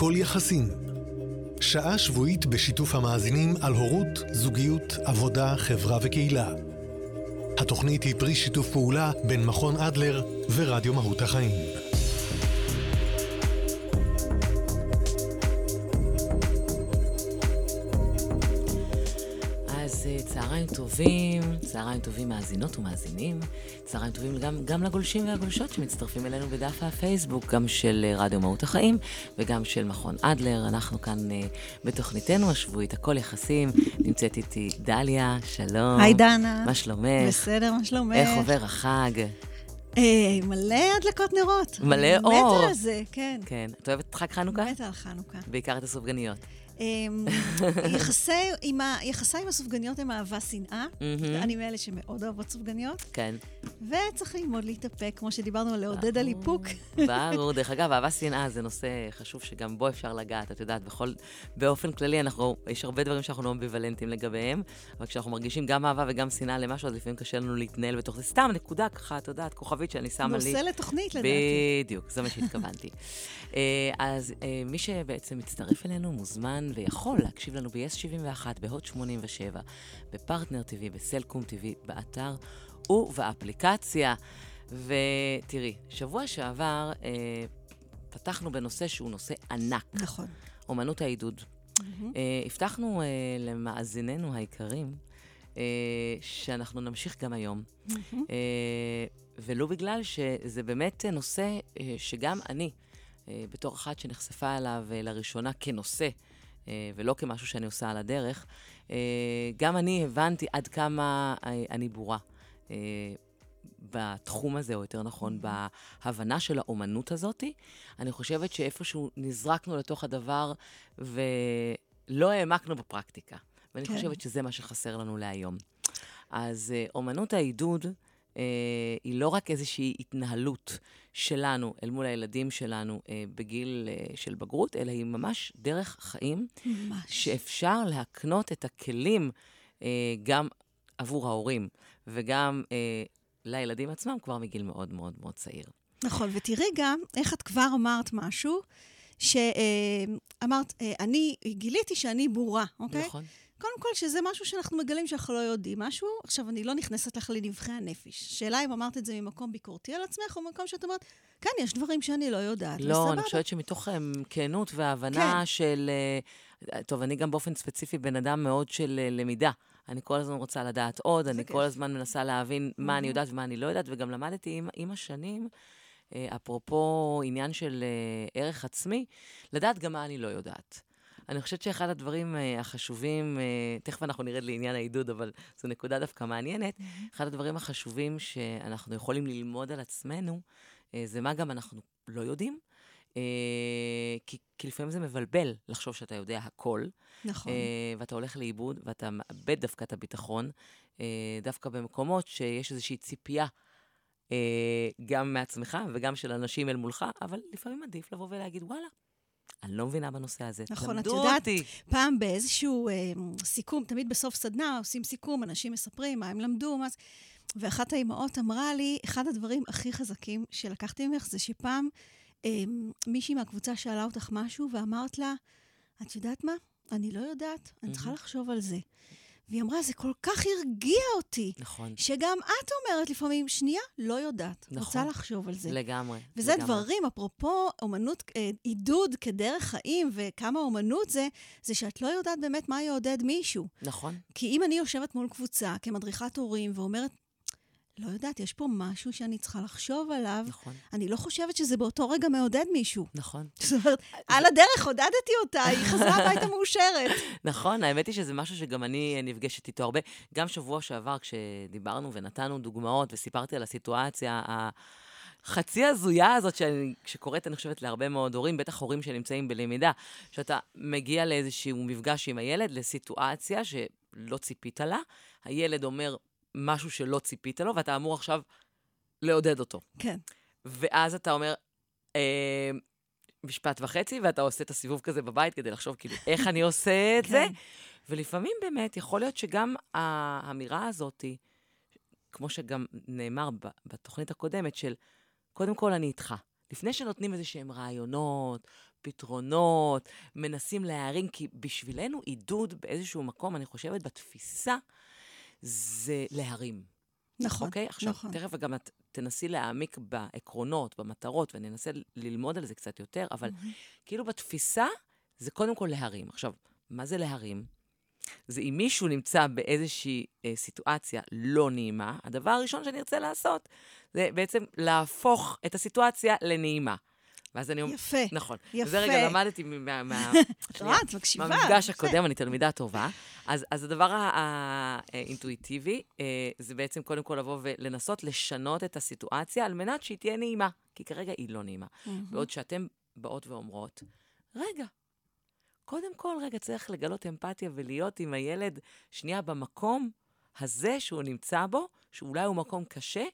כל יחסים. שעה שבועית בשיתוף המאזינים על הורות, זוגיות, עבודה, חברה וקהילה. התוכנית היא פרי שיתוף פעולה בין מכון אדלר ורדיו מהות החיים. צהריים טובים, צהריים טובים מאזינות ומאזינים, צהריים טובים גם, גם לגולשים והגולשות שמצטרפים אלינו בדף הפייסבוק, גם של אה, רדיו מהות החיים וגם של מכון אדלר. אנחנו כאן uh, בתוכניתנו השבועית, הכל יחסים. נמצאת איתי דליה, שלום. היי דנה. מה שלומך? בסדר, מה שלומך? איך עובר החג? אה, מלא הדלקות נרות. מלא אור. מתה על זה, כן. כן. את אוהבת חג חנוכה? מתה על חנוכה. בעיקר את הסופגניות. אמ, יחסי עם, ה, יחסי עם הסופגניות הם אהבה-שנאה. אני מאלה שמאוד אוהבות סופגניות. כן. וצריך ללמוד להתאפק, כמו שדיברנו, לעודד על איפוק. ברור. דרך אגב, אהבה-שנאה זה נושא חשוב שגם בו אפשר לגעת. את יודעת, בכל, באופן כללי, אנחנו, יש הרבה דברים שאנחנו לא אמביוולנטיים לגביהם, אבל כשאנחנו מרגישים גם אהבה וגם שנאה למשהו, אז לפעמים קשה לנו להתנהל בתוך זה. סתם נקודה ככה, את יודעת, כוכבית שאני שמה לי. נושא לתוכנית, לדעתי. בדיוק, זה מה שהתכוונתי. אה, אז אה, מי שבעצם מצטרף אלינו מוזמן ויכול להקשיב לנו ב-yes 71, בהוט 87, בפרטנר TV, בסלקום TV, באתר ובאפליקציה. ותראי, שבוע שעבר אה, פתחנו בנושא שהוא נושא ענק. נכון. אומנות העידוד. Mm-hmm. אה, הבטחנו אה, למאזיננו היקרים אה, שאנחנו נמשיך גם היום. Mm-hmm. אה, ולו בגלל שזה באמת נושא אה, שגם אני, אה, בתור אחת שנחשפה אליו אה, לראשונה כנושא, ולא כמשהו שאני עושה על הדרך, אה, גם אני הבנתי עד כמה אה, אני בורה. בתחום הזה, או יותר נכון, בהבנה של האומנות הזאת. אני חושבת שאיפשהו נזרקנו לתוך הדבר ולא העמקנו בפרקטיקה. ואני כן. חושבת שזה מה שחסר לנו להיום. אז אומנות העידוד אה, היא לא רק איזושהי התנהלות שלנו אל מול הילדים שלנו אה, בגיל אה, של בגרות, אלא היא ממש דרך חיים. ממש. שאפשר להקנות את הכלים אה, גם עבור ההורים וגם אה, לילדים עצמם כבר מגיל מאוד מאוד מאוד צעיר. נכון, ותראי גם איך את כבר אמרת משהו, שאמרת, אה, אני גיליתי שאני בורה, אוקיי? נכון. קודם כל, שזה משהו שאנחנו מגלים שאנחנו לא יודעים משהו. עכשיו, אני לא נכנסת לך לנבחי הנפש. שאלה אם אמרת את זה ממקום ביקורתי על עצמך, או ממקום שאת אומרת, כן, יש דברים שאני לא יודעת, לא, וסבבה. אני חושבת שמתוך um, כנות והבנה כן. של... Uh, טוב, אני גם באופן ספציפי בן אדם מאוד של uh, למידה. אני כל הזמן רוצה לדעת עוד, אני כיף. כל הזמן מנסה להבין מה אני יודעת ומה אני לא יודעת, וגם למדתי עם, עם השנים, uh, אפרופו עניין של ערך עצמי, לדעת גם מה אני לא יודעת. אני חושבת שאחד הדברים uh, החשובים, uh, תכף אנחנו נרד לעניין העידוד, אבל זו נקודה דווקא מעניינת. אחד הדברים החשובים שאנחנו יכולים ללמוד על עצמנו, uh, זה מה גם אנחנו לא יודעים. Uh, כי, כי לפעמים זה מבלבל לחשוב שאתה יודע הכל. נכון. Uh, ואתה הולך לאיבוד, ואתה מאבד דווקא את הביטחון, uh, דווקא במקומות שיש איזושהי ציפייה. גם מעצמך וגם של אנשים אל מולך, אבל לפעמים עדיף לבוא ולהגיד, וואלה, אני לא מבינה בנושא הזה. נכון, את יודעת, אותי. פעם באיזשהו אה, סיכום, תמיד בסוף סדנה עושים סיכום, אנשים מספרים מה הם למדו, מה זה... ואחת האימהות אמרה לי, אחד הדברים הכי חזקים שלקחתי ממך זה שפעם אה, מישהי מהקבוצה שאלה אותך משהו ואמרת לה, את יודעת מה? אני לא יודעת, אני צריכה לחשוב על זה. והיא אמרה, זה כל כך הרגיע אותי. נכון. שגם את אומרת לפעמים, שנייה, לא יודעת. נכון. רוצה לחשוב על זה. לגמרי. וזה לגמרי. דברים, אפרופו אומנות, אה, עידוד כדרך חיים וכמה אומנות זה, זה שאת לא יודעת באמת מה יעודד מישהו. נכון. כי אם אני יושבת מול קבוצה כמדריכת הורים ואומרת, לא יודעת, יש פה משהו שאני צריכה לחשוב עליו. נכון. אני לא חושבת שזה באותו רגע מעודד מישהו. נכון. זאת אומרת, על הדרך עודדתי אותה, היא חזרה הביתה מאושרת. נכון, האמת היא שזה משהו שגם אני נפגשת איתו הרבה. גם שבוע שעבר, כשדיברנו ונתנו דוגמאות וסיפרתי על הסיטואציה, החצי הזויה הזאת שאני, שקורית, אני חושבת, להרבה מאוד הורים, בטח הורים שנמצאים בלמידה, שאתה מגיע לאיזשהו מפגש עם הילד, לסיטואציה שלא ציפית לה, הילד אומר, משהו שלא ציפית לו, ואתה אמור עכשיו לעודד אותו. כן. ואז אתה אומר, אה, משפט וחצי, ואתה עושה את הסיבוב כזה בבית כדי לחשוב, כאילו, איך אני עושה את זה? כן. ולפעמים באמת יכול להיות שגם האמירה הזאת, כמו שגם נאמר בתוכנית הקודמת, של קודם כל אני איתך. לפני שנותנים איזה שהם רעיונות, פתרונות, מנסים להערים, כי בשבילנו עידוד באיזשהו מקום, אני חושבת, בתפיסה, זה להרים. נכון, אוקיי? עכשיו, נכון. תכף גם את תנסי להעמיק בעקרונות, במטרות, ואני אנסה ללמוד על זה קצת יותר, אבל כאילו בתפיסה, זה קודם כל להרים. עכשיו, מה זה להרים? זה אם מישהו נמצא באיזושהי אה, סיטואציה לא נעימה, הדבר הראשון שאני ארצה לעשות זה בעצם להפוך את הסיטואציה לנעימה. ואז אני אומרת... יפה, נכון. יפה. זה רגע למדתי מה... מה את מקשיבה. מהמפגש. הקודם, אני תלמידה טובה. אז, אז הדבר האינטואיטיבי, אה, זה בעצם קודם כל לבוא ולנסות לשנות את הסיטואציה על מנת שהיא תהיה נעימה, כי כרגע היא לא נעימה. בעוד שאתם באות ואומרות, רגע, קודם כל, רגע, צריך לגלות אמפתיה ולהיות עם הילד שנייה במקום הזה שהוא נמצא בו, שאולי הוא מקום קשה,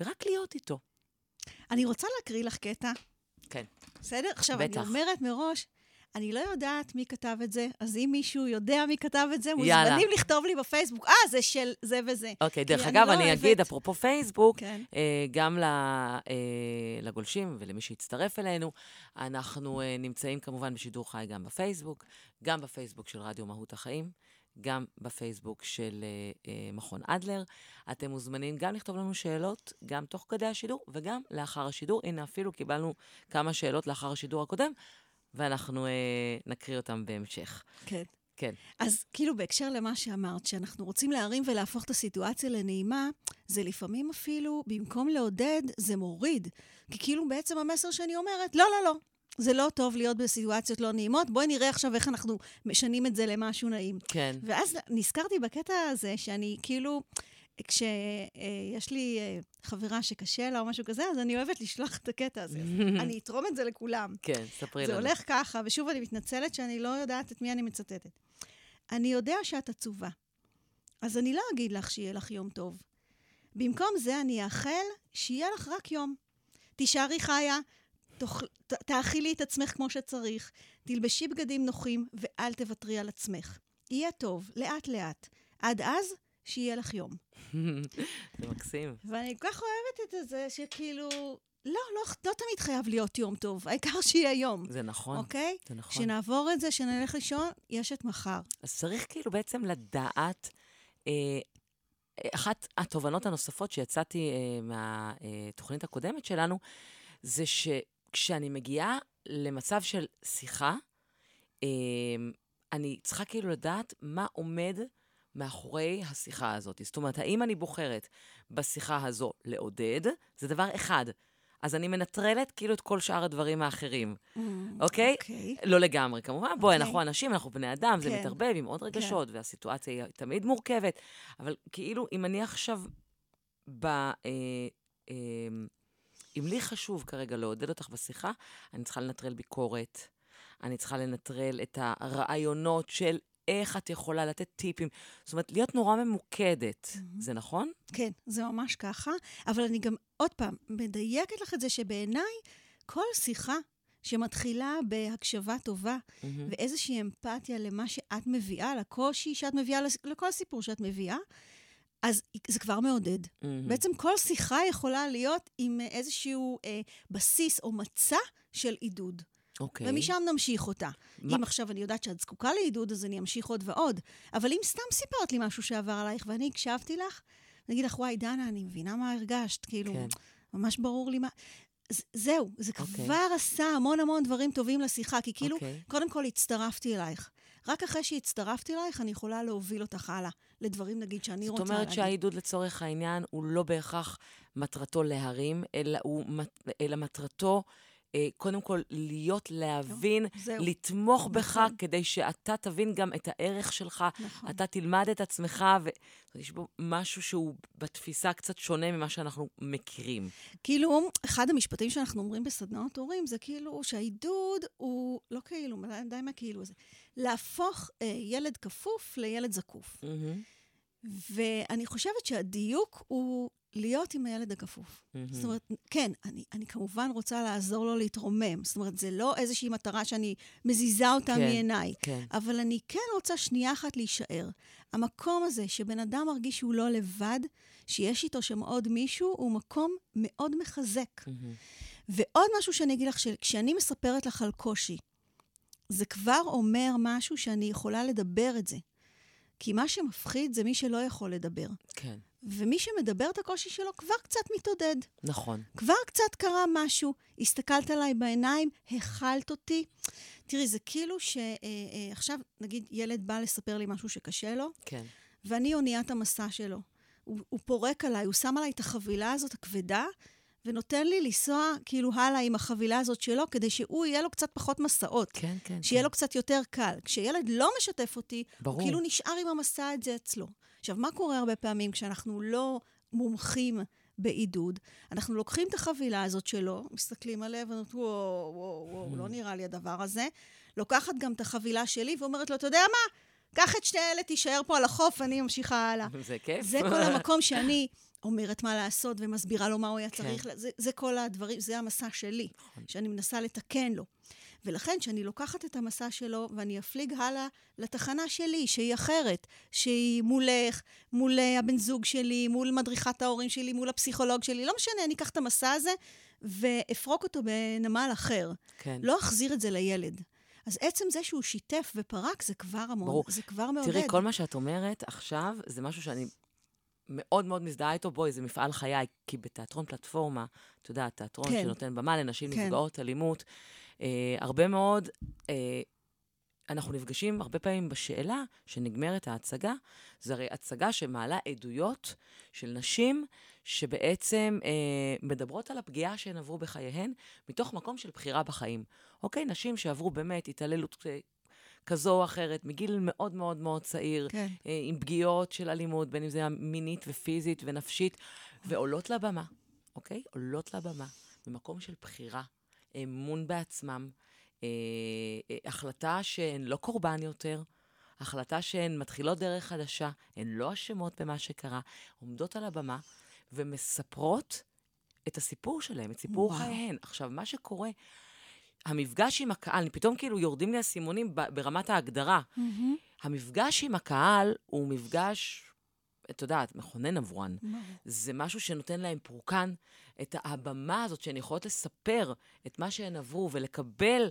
ורק להיות איתו. אני רוצה להקריא לך קטע, כן. בסדר? עכשיו, בטח. אני אומרת מראש, אני לא יודעת מי כתב את זה, אז אם מישהו יודע מי כתב את זה, יאללה. מוזמנים לכתוב לי בפייסבוק, אה, זה של זה וזה. אוקיי, כי דרך אני אגב, לא אני אוהבת- אגיד, אפרופו פייסבוק, כן. אה, גם ל- אה, לגולשים ולמי שהצטרף אלינו, אנחנו אה, נמצאים כמובן בשידור חי גם בפייסבוק, גם בפייסבוק של רדיו מהות החיים, גם בפייסבוק של אה, אה, מכון אדלר. אתם מוזמנים גם לכתוב לנו שאלות, גם תוך כדי השידור וגם לאחר השידור. הנה, אפילו קיבלנו כמה שאלות לאחר השידור הקודם, ואנחנו אה, נקריא אותם בהמשך. כן. כן. אז כאילו בהקשר למה שאמרת, שאנחנו רוצים להרים ולהפוך את הסיטואציה לנעימה, זה לפעמים אפילו, במקום לעודד, זה מוריד. כי כאילו בעצם המסר שאני אומרת, לא, לא, לא, זה לא טוב להיות בסיטואציות לא נעימות, בואי נראה עכשיו איך אנחנו משנים את זה למשהו נעים. כן. ואז נזכרתי בקטע הזה שאני כאילו, כשיש לי אה, חברה שקשה לה או משהו כזה, אז אני אוהבת לשלוח את הקטע הזה. אני אתרום את זה לכולם. כן, ספרי זה לנו. הולך ככה, ושוב, אני מתנצלת שאני לא יודעת את מי אני מצטטת. אני יודע שאת עצובה, אז אני לא אגיד לך שיהיה לך יום טוב. במקום זה אני אאחל שיהיה לך רק יום. תישארי חיה, תאכ... ת... תאכילי את עצמך כמו שצריך, תלבשי בגדים נוחים ואל תוותרי על עצמך. יהיה טוב, לאט-לאט. עד אז, שיהיה לך יום. זה מקסים. ואני כל כך אוהבת את זה, שכאילו, לא, לא, לא תמיד חייב להיות יום טוב, העיקר שיהיה יום. זה נכון. אוקיי? זה נכון. כשנעבור את זה, שנלך לישון, יש את מחר. אז צריך כאילו בעצם לדעת, אה, אחת התובנות הנוספות שיצאתי אה, מהתוכנית הקודמת שלנו, זה שכשאני מגיעה למצב של שיחה, אה, אני צריכה כאילו לדעת מה עומד מאחורי השיחה הזאת. זאת אומרת, האם אני בוחרת בשיחה הזו לעודד, זה דבר אחד. אז אני מנטרלת כאילו את כל שאר הדברים האחרים, אוקיי? אוקיי. לא לגמרי, כמובן. בואי, אוקיי. אנחנו אנשים, אנחנו בני אדם, זה כן. מתערבב עם עוד רגשות, והסיטואציה היא תמיד מורכבת. אבל כאילו, אם אני עכשיו ב... אה, אה, אם לי חשוב כרגע לעודד אותך בשיחה, אני צריכה לנטרל ביקורת, אני צריכה לנטרל את הרעיונות של איך את יכולה לתת טיפים. זאת אומרת, להיות נורא ממוקדת. זה נכון? כן, זה ממש ככה. אבל אני גם, עוד פעם, מדייקת לך את זה שבעיניי, כל שיחה שמתחילה בהקשבה טובה מהמם. ואיזושהי אמפתיה למה שאת מביאה, לקושי שאת מביאה, לכל סיפור שאת מביאה, אז זה כבר מעודד. מהמם. בעצם כל שיחה יכולה להיות עם איזשהו אה, בסיס או מצע של עידוד. אוקיי. ומשם נמשיך אותה. מה- אם עכשיו אני יודעת שאת זקוקה לעידוד, אז אני אמשיך עוד ועוד. אבל אם סתם סיפרת לי משהו שעבר עלייך ואני הקשבתי לך, אני אגיד לך, וואי, דנה, אני מבינה מה הרגשת, כאילו, כן. ממש ברור לי מה... ז- זהו, זה אוקיי. כבר עשה המון המון דברים טובים לשיחה, כי כאילו, אוקיי. קודם כל הצטרפתי אלייך. רק אחרי שהצטרפתי אלייך, אני יכולה להוביל אותך הלאה, לדברים, נגיד, שאני רוצה זאת להגיד. אומרת שהעידוד לצורך העניין הוא לא בהכרח מטרתו להרים, אלא, הוא, אלא מטרתו קודם כל להיות, להבין, זהו. לתמוך בך, נכון. כדי שאתה תבין גם את הערך שלך, נכון. אתה תלמד את עצמך, ויש בו משהו שהוא בתפיסה קצת שונה ממה שאנחנו מכירים. כאילו, אחד המשפטים שאנחנו אומרים בסדנאות הורים, זה כאילו שהעידוד הוא, לא כאילו, די מה כאילו זה, להפוך אה, ילד כפוף לילד זקוף. מהמם, ואני חושבת שהדיוק הוא להיות עם הילד הכפוף. מהמם. זאת אומרת, כן, אני, אני כמובן רוצה לעזור לו להתרומם. זאת אומרת, זה לא איזושהי מטרה שאני מזיזה אותה כן, מעיניי. כן. אבל אני כן רוצה שנייה אחת להישאר. המקום הזה שבן אדם מרגיש שהוא לא לבד, שיש איתו שם עוד מישהו, הוא מקום מאוד מחזק. מהמם. ועוד משהו שאני אגיד לך, שכשאני מספרת לך על קושי, זה כבר אומר משהו שאני יכולה לדבר את זה. כי מה שמפחיד זה מי שלא יכול לדבר. כן. ומי שמדבר את הקושי שלו כבר קצת מתעודד. נכון. כבר קצת קרה משהו, הסתכלת עליי בעיניים, הכלת אותי. תראי, זה כאילו שעכשיו, אה, אה, נגיד, ילד בא לספר לי משהו שקשה לו, כן. ואני אוניית המסע שלו. הוא, הוא פורק עליי, הוא שם עליי את החבילה הזאת הכבדה, ונותן לי לנסוע כאילו הלאה עם החבילה הזאת שלו, כדי שהוא יהיה לו קצת פחות מסעות. כן, כן. שיהיה כן. לו קצת יותר קל. כשילד לא משתף אותי, ברור. הוא כאילו נשאר עם המסע הזה אצלו. עכשיו, מה קורה הרבה פעמים כשאנחנו לא מומחים בעידוד? אנחנו לוקחים את החבילה הזאת שלו, מסתכלים עליה ואומרים, וואו, וואו, וואו, לא נראה לי הדבר הזה. לוקחת גם את החבילה שלי ואומרת לו, אתה יודע מה? קח את שני אלה, תישאר פה על החוף, אני ממשיכה הלאה. זה כיף. זה כל המקום שאני אומרת מה לעשות ומסבירה לו מה הוא היה כן. צריך. זה, זה כל הדברים, זה המסע שלי, נכון. שאני מנסה לתקן לו. ולכן, כשאני לוקחת את המסע שלו ואני אפליג הלאה לתחנה שלי, שהיא אחרת, שהיא מולך, מול אה, הבן זוג שלי, מול מדריכת ההורים שלי, מול הפסיכולוג שלי, לא משנה, אני אקח את המסע הזה ואפרוק אותו בנמל אחר. כן. לא אחזיר את זה לילד. אז עצם זה שהוא שיתף ופרק, זה כבר המון, ברור. זה כבר מעודד. תראי, כל מה שאת אומרת עכשיו, זה משהו שאני מאוד מאוד מזדהה איתו. בואי, זה מפעל חיי, כי בתיאטרון פלטפורמה, את יודעת, תיאטרון כן. שנותן במה לנשים כן. נפגעות אלימות, הרבה מאוד, אה, אנחנו נפגשים הרבה פעמים בשאלה שנגמרת ההצגה, זו הרי הצגה שמעלה עדויות של נשים שבעצם אה, מדברות על הפגיעה שהן עברו בחייהן, מתוך מקום של בחירה בחיים. אוקיי? נשים שעברו באמת התעללות אה, כזו או אחרת, מגיל מאוד מאוד מאוד צעיר, כן. אה, עם פגיעות של אלימות, בין אם זה מינית ופיזית ונפשית, ועולות לבמה, אוקיי? עולות לבמה ממקום של בחירה, אמון בעצמם, אה, אה, החלטה שהן לא קורבן יותר, החלטה שהן מתחילות דרך חדשה, הן לא אשמות במה שקרה, עומדות על הבמה ומספרות את הסיפור שלהם, את סיפור וואו. חייהן. עכשיו, מה שקורה, המפגש עם הקהל, פתאום כאילו יורדים לי האסימונים ב- ברמת ההגדרה. מהמם. המפגש עם הקהל הוא מפגש, את יודעת, מכונן עבורן. זה משהו שנותן להם פורקן, את הבמה הזאת שהן יכולות לספר את מה שהן עברו ולקבל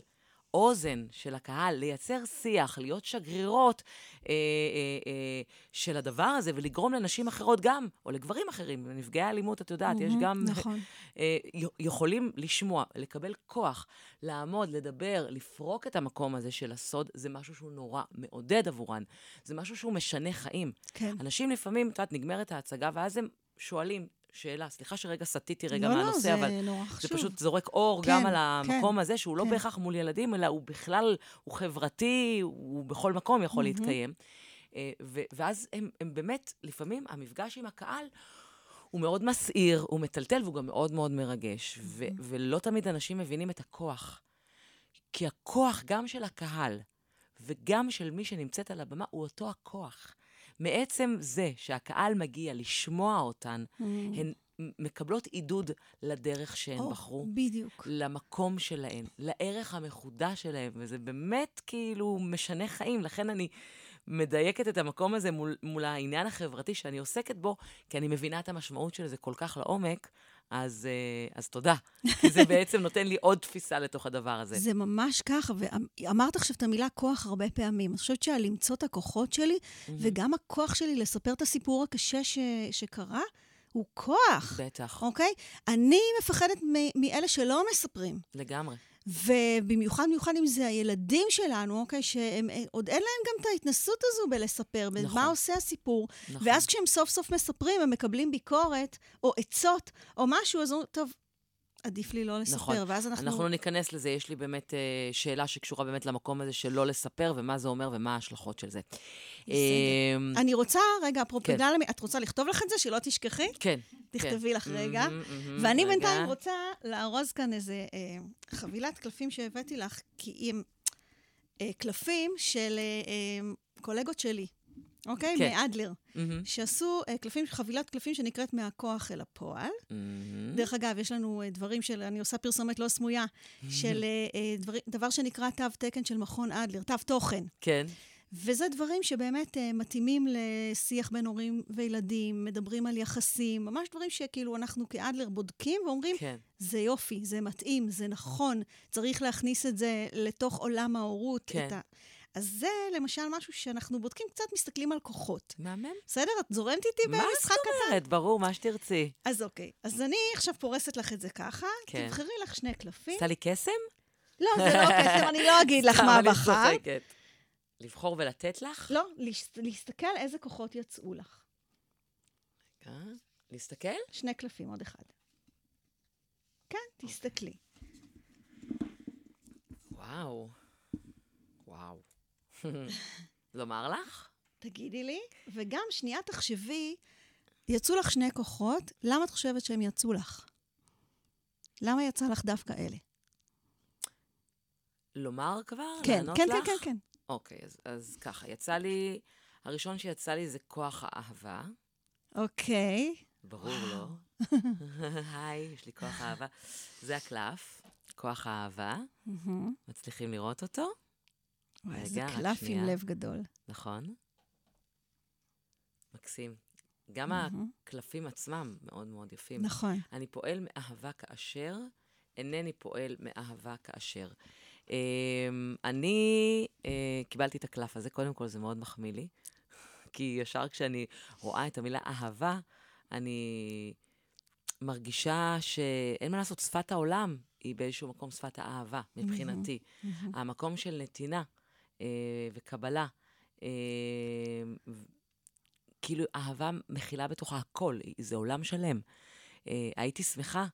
אוזן של הקהל, לייצר שיח, להיות שגרירות אה, אה, אה, של הדבר הזה ולגרום לנשים אחרות גם, או לגברים אחרים, לנפגעי אלימות, את יודעת, יש מהמם, גם... נכון. אה, יכולים לשמוע, לקבל כוח, לעמוד, לדבר, לפרוק את המקום הזה של הסוד, זה משהו שהוא נורא מעודד עבורן. זה משהו שהוא משנה חיים. כן. אנשים לפעמים, את יודעת, נגמרת ההצגה, ואז הם שואלים שאלה, סליחה שרגע סטיתי רגע לא, לא, מהנושא, זה אבל זה חשוב. פשוט זורק אור כן, גם על המקום כן, הזה, שהוא לא כן. בהכרח מול ילדים, אלא הוא בכלל, הוא חברתי, הוא בכל מקום יכול מהמם. להתקיים. אה, ו- ואז הם, הם באמת, לפעמים המפגש עם הקהל הוא מאוד מסעיר, הוא מטלטל והוא גם מאוד מאוד מרגש. ו- ולא תמיד אנשים מבינים את הכוח. כי הכוח גם של הקהל וגם של מי שנמצאת על הבמה הוא אותו הכוח. מעצם זה שהקהל מגיע לשמוע אותן, הן מקבלות עידוד לדרך שהן או, בחרו. בדיוק. למקום שלהן, לערך המחודש שלהן, וזה באמת כאילו משנה חיים. לכן אני מדייקת את המקום הזה מול, מול העניין החברתי שאני עוסקת בו, כי אני מבינה את המשמעות של זה כל כך לעומק, אז, אה, אז תודה. כי זה בעצם נותן לי עוד תפיסה לתוך הדבר הזה. זה ממש ככה, ואמרת עכשיו את המילה כוח הרבה פעמים. אני חושבת שלמצוא את הכוחות שלי, וגם הכוח שלי לספר את הסיפור הקשה ש... שקרה, הוא כוח, בטח, אוקיי? אני מפחדת מ- מאלה שלא מספרים. לגמרי. ובמיוחד, במיוחד אם זה הילדים שלנו, אוקיי? שהם אה, עוד אין להם גם את ההתנסות הזו בלספר, נכון. במה עושה הסיפור. נכון. ואז כשהם סוף סוף מספרים, הם מקבלים ביקורת, או עצות, או משהו, אז אומרים, טוב, עדיף לי לא לספר. נכון. ואז אנחנו... אנחנו לא ניכנס לזה, יש לי באמת אה, שאלה שקשורה באמת למקום הזה של לא לספר, ומה זה אומר ומה ההשלכות של זה. אה, אני רוצה, רגע, אפרופו כן. דלמי, את רוצה לכתוב לך את זה, שלא תשכחי? כן. תכתבי כן. לך רגע. מהמם, ואני רגע. בינתיים רוצה לארוז כאן איזה אה, חבילת קלפים שהבאתי לך, כי הם אה, קלפים של אה, אה, קולגות שלי, אוקיי? כן. מאדלר, מהמם, שעשו אה, קלפים, חבילת קלפים שנקראת מהכוח אל הפועל. מהמם. דרך אגב, יש לנו אה, דברים של, אני עושה פרסומת לא סמויה, של אה, אה, דבר, דבר שנקרא תו תקן של מכון אדלר, תו תוכן. כן. וזה דברים שבאמת uh, מתאימים לשיח בין הורים וילדים, מדברים על יחסים, ממש דברים שכאילו אנחנו כאדלר בודקים ואומרים, כן. זה יופי, זה מתאים, זה נכון, צריך להכניס את זה לתוך עולם ההורות. כן. את ה... אז זה למשל משהו שאנחנו בודקים, קצת מסתכלים על כוחות. מהמם. בסדר? את זורמת איתי מה במשחק זאת קטן? אומרת? ברור, מה שתרצי. אז אוקיי. אז אני עכשיו פורסת לך את זה ככה, כן. תבחרי לך שני קלפים. עושה לי קסם? לא, זה לא קסם, אני לא אגיד לך מה בחרת. לבחור ולתת לך? לא, להס- להסתכל איזה כוחות יצאו לך. אה, להסתכל? שני קלפים, עוד אחד. כן, תסתכלי. וואו. וואו. לומר לך? תגידי לי, וגם שנייה תחשבי, יצאו לך שני כוחות, למה את חושבת שהם יצאו לך? למה יצא לך דווקא אלה? לומר כבר? כן, לענות כן, לך? כן, כן, כן. אוקיי, אז, אז ככה, יצא לי, הראשון שיצא לי זה כוח האהבה. אוקיי. ברור, לא? היי, יש לי כוח אהבה. זה הקלף, כוח האהבה. מצליחים לראות אותו? רגע, איזה קלף עם. לב גדול. נכון. מקסים. גם מהמם. הקלפים עצמם מאוד מאוד יפים. נכון. אני פועל מאהבה כאשר, אינני פועל מאהבה כאשר. אמ, אני אה, קיבלתי את הקלף הזה, קודם כל זה מאוד מחמיא לי, כי ישר כשאני רואה את המילה אהבה, אני מרגישה שאין מה לעשות, שפת העולם היא באיזשהו מקום שפת האהבה, מבחינתי. מהמם. המקום של נתינה וקבלה, אה, כאילו אהבה מכילה בתוכה הכל, זה עולם שלם. אה, הייתי שמחה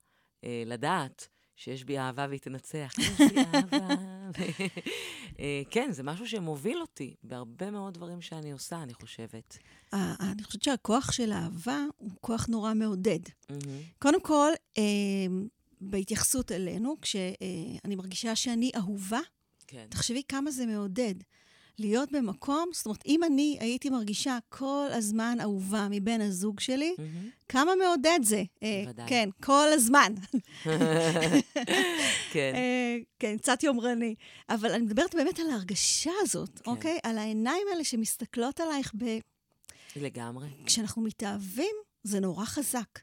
אה, לדעת שיש בי אהבה והיא תנצח. יש בי אהבה. אה, כן, זה משהו שמוביל אותי בהרבה מאוד דברים שאני עושה, אני חושבת. אה, אני חושבת שהכוח של האהבה הוא כוח נורא מעודד. קודם כל, אה, בהתייחסות אלינו, כשאני מרגישה שאני אהובה, כן. תחשבי כמה זה מעודד. להיות במקום, זאת אומרת, אם אני הייתי מרגישה כל הזמן אהובה מבן הזוג שלי, מהמם. כמה מעודד זה. אה, בוודאי. כן, כל הזמן. כן. אה, כן, קצת יומרני. אבל אני מדברת באמת על ההרגשה הזאת, כן. אוקיי? על העיניים האלה שמסתכלות עלייך ב... לגמרי. כשאנחנו מתאהבים, זה נורא חזק.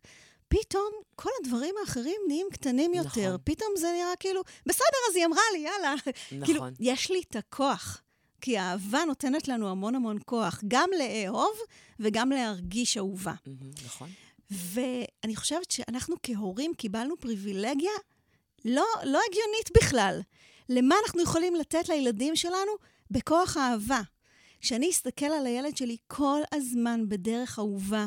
פתאום כל הדברים האחרים נהיים קטנים יותר. נכון. פתאום זה נראה כאילו, בסדר, אז היא אמרה לי, יאללה. כאילו, נכון. יש לי את הכוח. כי האהבה נותנת לנו המון המון כוח, גם לאהוב וגם להרגיש אהובה. נכון. ואני חושבת שאנחנו כהורים קיבלנו פריבילגיה לא, לא הגיונית בכלל. למה אנחנו יכולים לתת לילדים שלנו? בכוח האהבה. כשאני אסתכל על הילד שלי כל הזמן בדרך אהובה,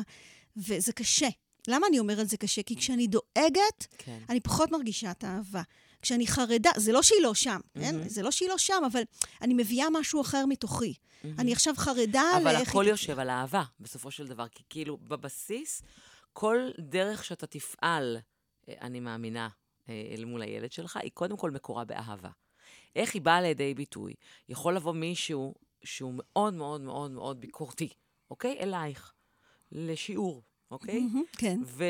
וזה קשה. למה אני אומרת זה קשה? כי כשאני דואגת, כן. אני פחות מרגישה את האהבה. כשאני חרדה, זה לא שהיא לא שם, כן? מהמם. זה לא שהיא לא שם, אבל אני מביאה משהו אחר מתוכי. מהמם. אני עכשיו חרדה אבל לאיך... הכל היא- יושב על אהבה, בסופו של דבר. כי כאילו, בבסיס, כל דרך שאתה תפעל, אה, אני מאמינה, אה, אל מול הילד שלך, היא קודם כל מקורה באהבה. איך היא באה לידי ביטוי? יכול לבוא מישהו שהוא מאוד מאוד מאוד מאוד ביקורתי, אוקיי? אלייך, לשיעור, אוקיי? מהמם, כן. ו-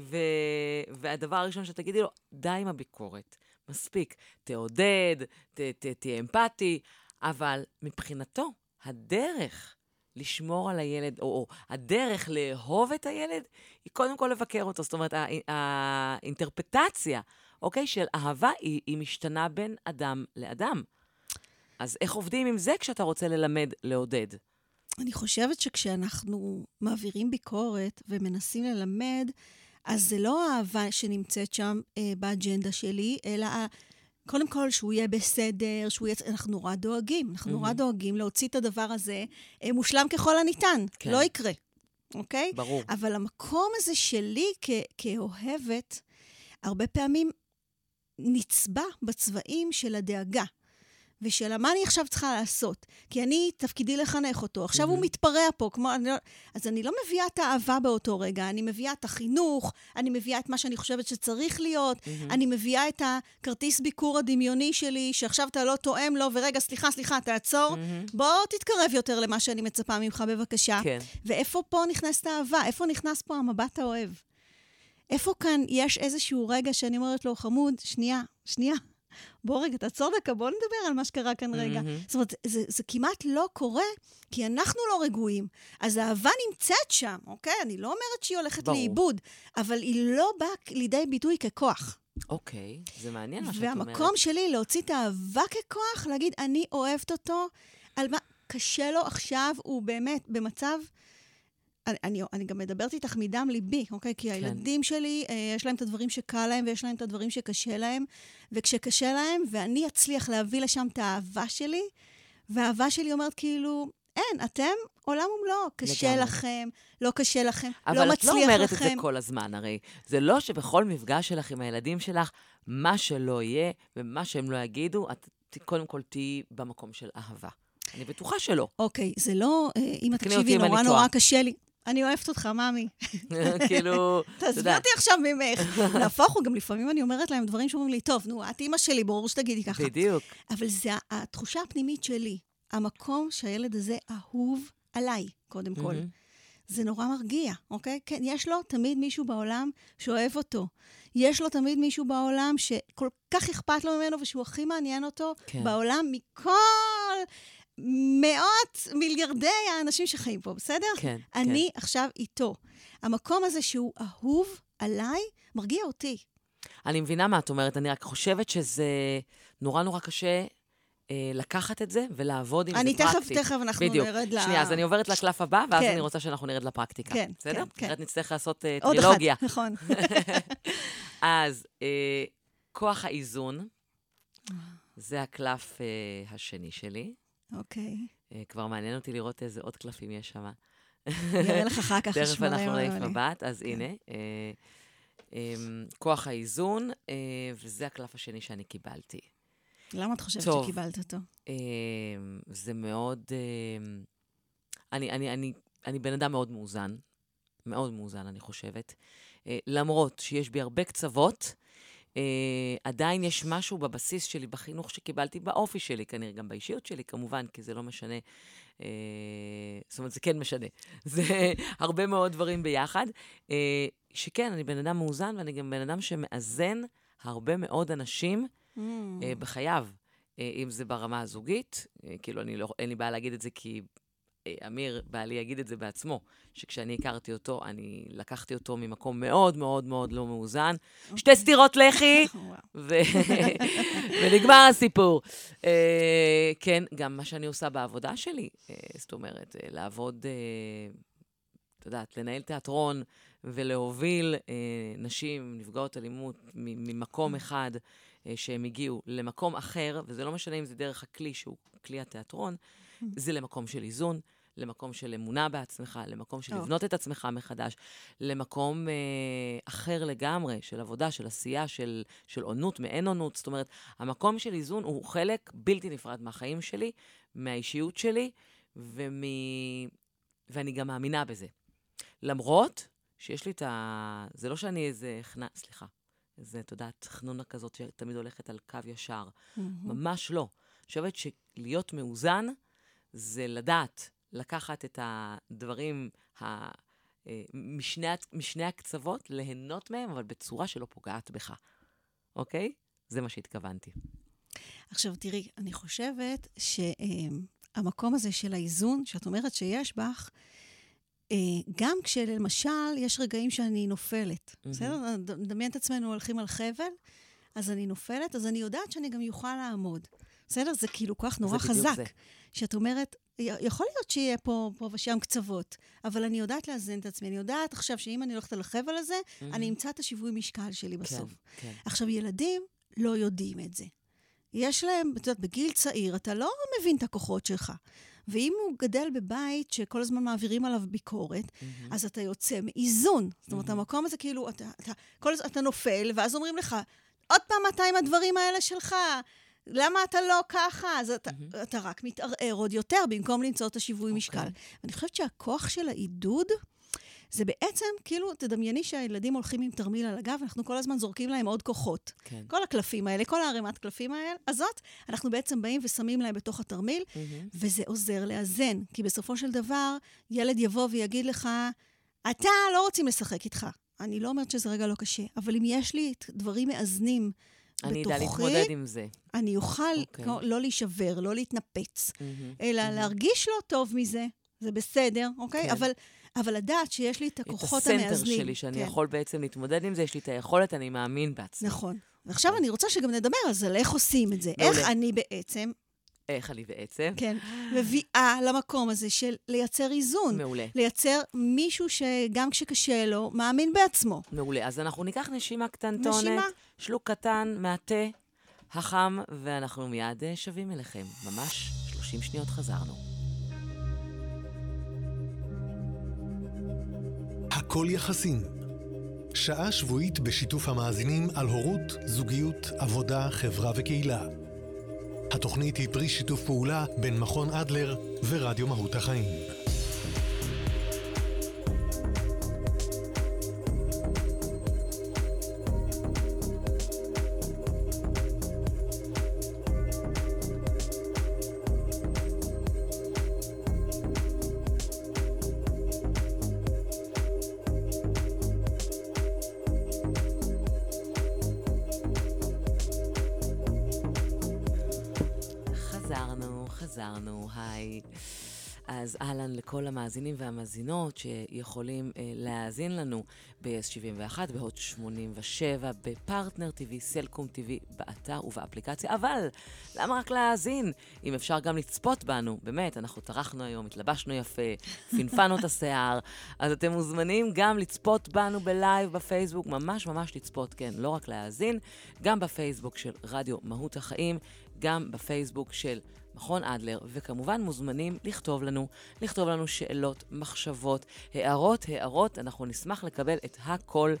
ו- והדבר הראשון שתגידי לו, די עם הביקורת, מספיק. תעודד, ת- ת- תהיה אמפתי, אבל מבחינתו, הדרך לשמור על הילד, או, או הדרך לאהוב את הילד, היא קודם כל לבקר אותו. זאת אומרת, הא- האינטרפטציה, אוקיי, של אהבה, היא, היא משתנה בין אדם לאדם. אז איך עובדים עם זה כשאתה רוצה ללמד לעודד? אני חושבת שכשאנחנו מעבירים ביקורת ומנסים ללמד, אז זה לא האהבה שנמצאת שם אה, באג'נדה שלי, אלא קודם כל שהוא יהיה בסדר, שהוא יהיה... אנחנו נורא דואגים, אנחנו נורא מהמם. דואגים להוציא את הדבר הזה אה, מושלם ככל הניתן. כן. לא יקרה, אוקיי? ברור. אבל המקום הזה שלי כ- כאוהבת, הרבה פעמים נצבע בצבעים של הדאגה. ושל מה אני עכשיו צריכה לעשות? כי אני, תפקידי לחנך אותו. עכשיו הוא מהמם. מתפרע פה, כמו... אני לא, אז אני לא מביאה את האהבה באותו רגע, אני מביאה את החינוך, אני מביאה את מה שאני חושבת שצריך להיות, מהמם. אני מביאה את הכרטיס ביקור הדמיוני שלי, שעכשיו אתה לא תואם לו, ורגע, סליחה, סליחה, תעצור. מהמם. בוא תתקרב יותר למה שאני מצפה ממך, בבקשה. כן. ואיפה פה נכנסת האהבה? איפה נכנס פה המבט האוהב? איפה כאן יש איזשהו רגע שאני אומרת לו, חמוד, שנייה, שנייה, בוא רגע, תעצור דקה, בוא נדבר על מה שקרה כאן רגע. מהמם. זאת אומרת, זה, זה כמעט לא קורה, כי אנחנו לא רגועים. אז האהבה נמצאת שם, אוקיי? אני לא אומרת שהיא הולכת ברור. לאיבוד, אבל היא לא באה לידי ביטוי ככוח. אוקיי, זה מעניין מה שאת אומרת. והמקום שלי להוציא את האהבה ככוח, להגיד, אני אוהבת אותו, על מה... קשה לו עכשיו, הוא באמת במצב... אני, אני, אני גם מדברת איתך מדם ליבי, אוקיי? כי הילדים שלי, אה, יש להם את הדברים שקל להם ויש להם את הדברים שקשה להם. וכשקשה להם, ואני אצליח להביא לשם את האהבה שלי, והאהבה שלי אומרת כאילו, אין, אתם עולם ומלואו. קשה לגמרי. לכם, לא קשה לכם, אבל לא את מצליח לא לכם. אומרת את זה כל הזמן, הרי. זה לא שבכל מפגש שלך עם הילדים שלך, מה שלא יהיה ומה שהם לא יגידו, את קודם כל תהיי במקום של אהבה. אני בטוחה שלא. אוקיי, זה לא, אה, אם את תקשיבי, נורא. נורא קשה לי. אני אוהבת אותך, ממי. כאילו, את תעזבי יודעת, אותי עכשיו ממך. נהפוך הוא, גם לפעמים אני אומרת להם דברים שאומרים לי, טוב, נו, את אימא שלי, ברור שתגידי ככה. בדיוק. אבל זה התחושה הפנימית שלי, המקום שהילד הזה אהוב עליי, קודם כל. זה נורא מרגיע, אוקיי? כן, יש לו תמיד מישהו בעולם שאוהב אותו. יש לו תמיד מישהו בעולם שכל כך אכפת לו ממנו ושהוא הכי מעניין אותו כן. בעולם מכל מאות מיליארדי האנשים שחיים פה, בסדר? כן, אני עכשיו איתו. המקום הזה שהוא אהוב עליי, מרגיע אותי. אני מבינה מה את אומרת, אני רק חושבת שזה נורא נורא קשה אה, לקחת את זה ולעבוד עם אני זה תכף, פרקטית. תכף אנחנו בדיוק. נרד ל... שנייה, אז אני עוברת לקלף הבא, ואז כן. אני רוצה שאנחנו נרד לפרקטיקה. כן, בסדר? כן, כן. אחרת נצטרך לעשות אה, עוד טרילוגיה. נכון. אז אה, כוח האיזון, זה הקלף אה, השני שלי. אוקיי. אה, כבר מעניין אותי לראות איזה עוד קלפים יש שם. נראה לך אחר כך. תכף שמונה אנחנו מלא נעיף. מבט, אז כן. הנה. אה, אה, כוח האיזון, אה, וזה הקלף השני שאני קיבלתי. למה את חושבת טוב. שקיבלת אותו? אה, זה מאוד... אה, אני, אני, אני, אני בן אדם מאוד מאוזן, מאוד מאוזן, אני חושבת. למרות שיש בי הרבה קצוות, אה, עדיין יש משהו בבסיס שלי, בחינוך שקיבלתי, באופי שלי, כנראה גם באישיות שלי, כמובן, כי זה לא משנה. אה, זאת אומרת, זה כן משנה. זה הרבה מאוד דברים ביחד. אה, שכן, אני בן אדם מאוזן, ואני גם בן אדם שמאזן הרבה מאוד אנשים אה, בחייו. אה, אם זה ברמה הזוגית, אה, כאילו, אני לא, אין לי בעיה להגיד את זה כי אמיר, בעלי יגיד את זה בעצמו, שכשאני הכרתי אותו, אני לקחתי אותו ממקום מאוד מאוד מאוד לא מאוזן. שתי סטירות לחי. ו... ונגמר הסיפור. אה, כן, גם מה שאני עושה בעבודה שלי, אה, זאת אומרת, אה, לעבוד, אה, את יודעת, לנהל תיאטרון ולהוביל אה, נשים נפגעות אלימות ממקום אחד אה, שהם הגיעו למקום אחר, וזה לא משנה אם זה דרך הכלי שהוא כלי התיאטרון, זה למקום של איזון. למקום של אמונה בעצמך, למקום של. לבנות את עצמך מחדש, למקום אה, אחר לגמרי, של עבודה, של עשייה, של, של עונות, מעין עונות. זאת אומרת, המקום של איזון הוא חלק בלתי נפרד מהחיים שלי, מהאישיות שלי, ומ... ואני גם מאמינה בזה. למרות שיש לי את ה... זה לא שאני איזה חנה... סליחה. איזה, את יודעת, חנונה כזאת שתמיד הולכת על קו ישר. ממש לא. אני חושבת שלהיות מאוזן זה לדעת לקחת את הדברים ה... אה, משני, משני הקצוות, ליהנות מהם, אבל בצורה שלא פוגעת בך, אוקיי? זה מה שהתכוונתי. עכשיו, תראי, אני חושבת שהמקום הזה של האיזון, שאת אומרת שיש בך, אה, גם כשלמשל יש רגעים שאני נופלת, מהמם. בסדר? נדמיין את עצמנו הולכים על חבל, אז אני נופלת, אז אני יודעת שאני גם אוכל לעמוד. בסדר? זה כאילו כוח נורא חזק. זה. שאת אומרת, יכול להיות שיהיה פה, פה ושם קצוות, אבל אני יודעת לאזן את עצמי. אני יודעת עכשיו שאם אני הולכת על החבל הזה, אני אמצא את השיווי משקל שלי בסוף. כן, כן. עכשיו, ילדים לא יודעים את זה. יש להם, את יודעת, בגיל צעיר, אתה לא מבין את הכוחות שלך. ואם הוא גדל בבית שכל הזמן מעבירים עליו ביקורת, מהמם. אז אתה יוצא מאיזון. זאת אומרת. המקום הזה כאילו, אתה, אתה, כל אתה נופל, ואז אומרים לך, עוד פעם אתה עם הדברים האלה שלך, למה אתה לא ככה? אז אתה, מהמם. אתה רק מתערער עוד יותר, במקום למצוא את השיווי אוקיי. משקל. ואני חושבת שהכוח של העידוד, זה בעצם, כאילו, תדמייני שהילדים הולכים עם תרמיל על הגב, אנחנו כל הזמן זורקים להם עוד כוחות. כן. כל הקלפים האלה, כל הערימת קלפים האלה, הזאת, אנחנו בעצם באים ושמים להם בתוך התרמיל, מהמם. וזה עוזר לאזן. כי בסופו של דבר, ילד יבוא ויגיד לך, אתה לא רוצים לשחק איתך. אני לא אומרת שזה רגע לא קשה, אבל אם יש לי דברים מאזנים אני אדע להתמודד עם זה. אני אוכל אוקיי. כמו, לא להישבר, לא להתנפץ, מהמם, אלא מהמם. להרגיש לא טוב מזה, זה בסדר, אוקיי? כן. אבל, אבל לדעת שיש לי את את הכוחות הסנטר המאזנים. שלי, שאני כן. יכול בעצם להתמודד עם זה, יש לי את היכולת, אני מאמין בעצמי. נכון. ועכשיו אני רוצה שגם נדבר על זה, על איך עושים את זה. מעולה. איך אני בעצם, איך אני בעצם? כן, מביאה למקום הזה של לייצר איזון. מעולה. לייצר מישהו שגם כשקשה לו, מאמין בעצמו. מעולה. אז אנחנו ניקח נשימה קטנטונת, נשימה. שלוק קטן מהתה החם, ואנחנו מיד אה, שבים אליכם. ממש 30 שניות חזרנו. הכל יחסים. שעה שבועית בשיתוף המאזינים על הורות, זוגיות, עבודה, חברה וקהילה. התוכנית היא פרי שיתוף פעולה בין מכון אדלר ורדיו מהות החיים. חזרנו, חזרנו, היי. אז אהלן לכל המאזינים והמאזינות שיכולים אה, להאזין לנו ב-yes 71, בהוט 87, בפרטנר TV, סלקום TV, באתר ובאפליקציה. אבל למה רק להאזין? אם אפשר גם לצפות בנו, באמת, אנחנו טרחנו היום, התלבשנו יפה, פינפנו את השיער, אז אתם מוזמנים גם לצפות בנו בלייב בפייסבוק, ממש ממש לצפות, כן, לא רק להאזין, גם בפייסבוק של רדיו מהות החיים, גם בפייסבוק של מכון אדלר, וכמובן מוזמנים לכתוב לנו, לכתוב לנו שאלות, מחשבות, הערות, הערות, אנחנו נשמח לקבל את הכל,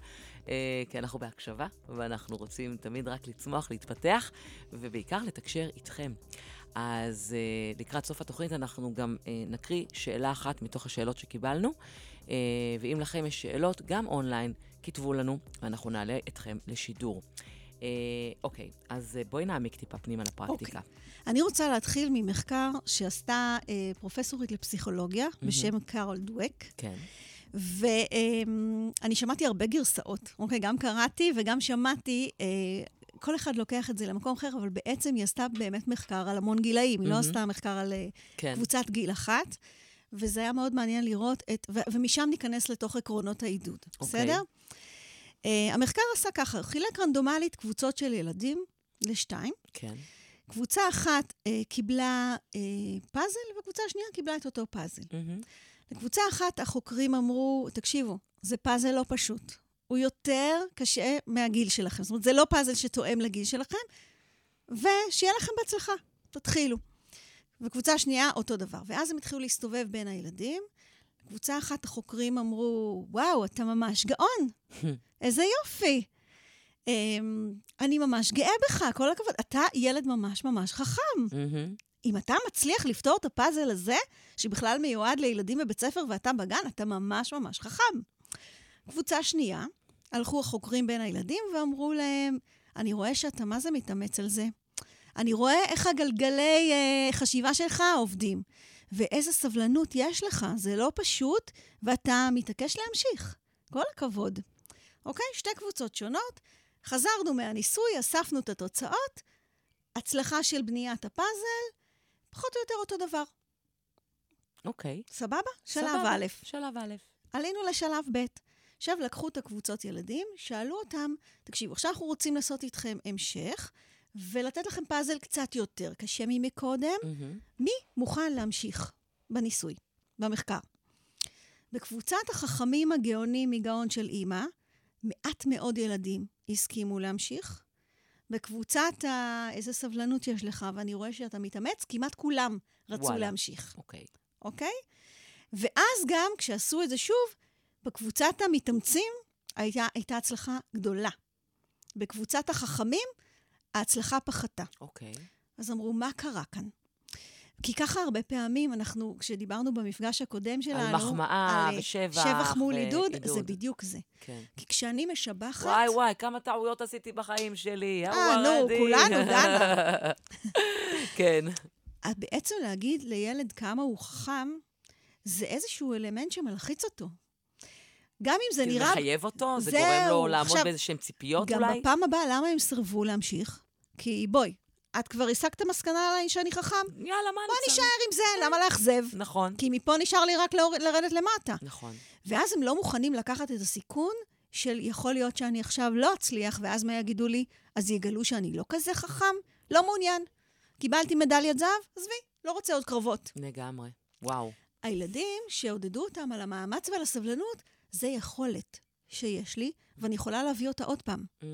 אה, כי אנחנו בהקשבה, ואנחנו רוצים תמיד רק לצמוח, להתפתח, ובעיקר לתקשר איתכם. אז אה, לקראת סוף התוכנית אנחנו גם אה, נקריא שאלה אחת מתוך השאלות שקיבלנו, אה, ואם לכם יש שאלות, גם אונליין, כתבו לנו, ואנחנו נעלה אתכם לשידור. אה, אוקיי, אז אה, בואי נעמיק טיפה פנימה לפרקטיקה. אני רוצה להתחיל ממחקר שעשתה אה, פרופסורית לפסיכולוגיה בשם קארול דווק, כן. ואני שמעתי הרבה גרסאות, אוקיי? גם קראתי וגם שמעתי, אה, כל אחד לוקח את זה למקום אחר, אבל בעצם היא עשתה באמת מחקר על המון גילאים, היא לא מהמם. עשתה מחקר על אה, כן. קבוצת גיל אחת, וזה היה מאוד מעניין לראות את, ו- ומשם ניכנס לתוך עקרונות העידוד, אוקיי. בסדר? Uh, המחקר עשה ככה, חילק רנדומלית קבוצות של ילדים לשתיים. כן. קבוצה אחת uh, קיבלה uh, פאזל, וקבוצה שנייה קיבלה את אותו פאזל. מהמם. לקבוצה אחת החוקרים אמרו, תקשיבו, זה פאזל לא פשוט. הוא יותר קשה מהגיל שלכם. זאת אומרת, זה לא פאזל שתואם לגיל שלכם, ושיהיה לכם בהצלחה, תתחילו. וקבוצה שנייה, אותו דבר. ואז הם התחילו להסתובב בין הילדים. קבוצה אחת החוקרים אמרו, וואו, אתה ממש גאון, איזה יופי. Um, אני ממש גאה בך, כל הכבוד. אתה ילד ממש ממש חכם. אם אתה מצליח לפתור את הפאזל הזה, שבכלל מיועד לילדים בבית ספר ואתה בגן, אתה ממש ממש חכם. קבוצה שנייה, הלכו החוקרים בין הילדים ואמרו להם, אני רואה שאתה מה זה מתאמץ על זה. אני רואה איך הגלגלי אה, חשיבה שלך עובדים, ואיזה סבלנות יש לך, זה לא פשוט, ואתה מתעקש להמשיך. כל הכבוד. אוקיי? שתי קבוצות שונות, חזרנו מהניסוי, אספנו את התוצאות, הצלחה של בניית הפאזל, פחות או יותר אותו דבר. אוקיי. סבבה? שלב סבבה. א'. שלב א'. עלינו לשלב ב'. עכשיו לקחו את הקבוצות ילדים, שאלו אותם, תקשיבו, עכשיו אנחנו רוצים לעשות איתכם המשך, ולתת לכם פאזל קצת יותר קשה ממקודם. מהמם. מי מוכן להמשיך בניסוי, במחקר? בקבוצת החכמים הגאונים מגאון של אימא, מעט מאוד ילדים הסכימו להמשיך. בקבוצת ה... איזה סבלנות יש לך, ואני רואה שאתה מתאמץ, כמעט כולם רצו וואלה. להמשיך. אוקיי. אוקיי? ואז גם, כשעשו את זה שוב, בקבוצת המתאמצים הייתה, הייתה הצלחה גדולה. בקבוצת החכמים, ההצלחה פחתה. אוקיי. אז אמרו, מה קרה כאן? כי ככה הרבה פעמים אנחנו, כשדיברנו במפגש הקודם שלנו... על מחמאה על, אה, ושבח. שבח מול עידוד, ועידוד. זה בדיוק זה. כן. כי כשאני משבחת... וואי וואי, כמה טעויות עשיתי בחיים שלי. אה, נו. כולנו, דנה. כן. אז בעצם להגיד לילד כמה הוא חכם, זה איזשהו אלמנט שמלחיץ אותו. גם אם זה נראה... מחייב אותו? זה זהו, גורם לו לעמוד עכשיו, באיזשהן ציפיות גם אולי? בפעם הבאה, למה הם סירבו להמשיך? כי בואי, את כבר הסקת מסקנה עליי שאני חכם? יאללה, מה בוא נשאר עם זה, למה לאכזב? נכון, כי מפה נשאר לי רק לרדת למטה. נכון. ואז הם לא מוכנים לקחת את הסיכון של יכול להיות שאני עכשיו לא אצליח, ואז מה יגידו לי? אז יגלו שאני לא כזה חכם? לא מעוניין. קיבלתי מדליית זהב? עזבי, לא רוצה עוד קרבות. לגמרי. וואו. הילדים שעודדו אותם על המאמץ ועל הסבלנות, זה יכולת שיש לי, ואני יכולה להביא אותה עוד פעם. Mm,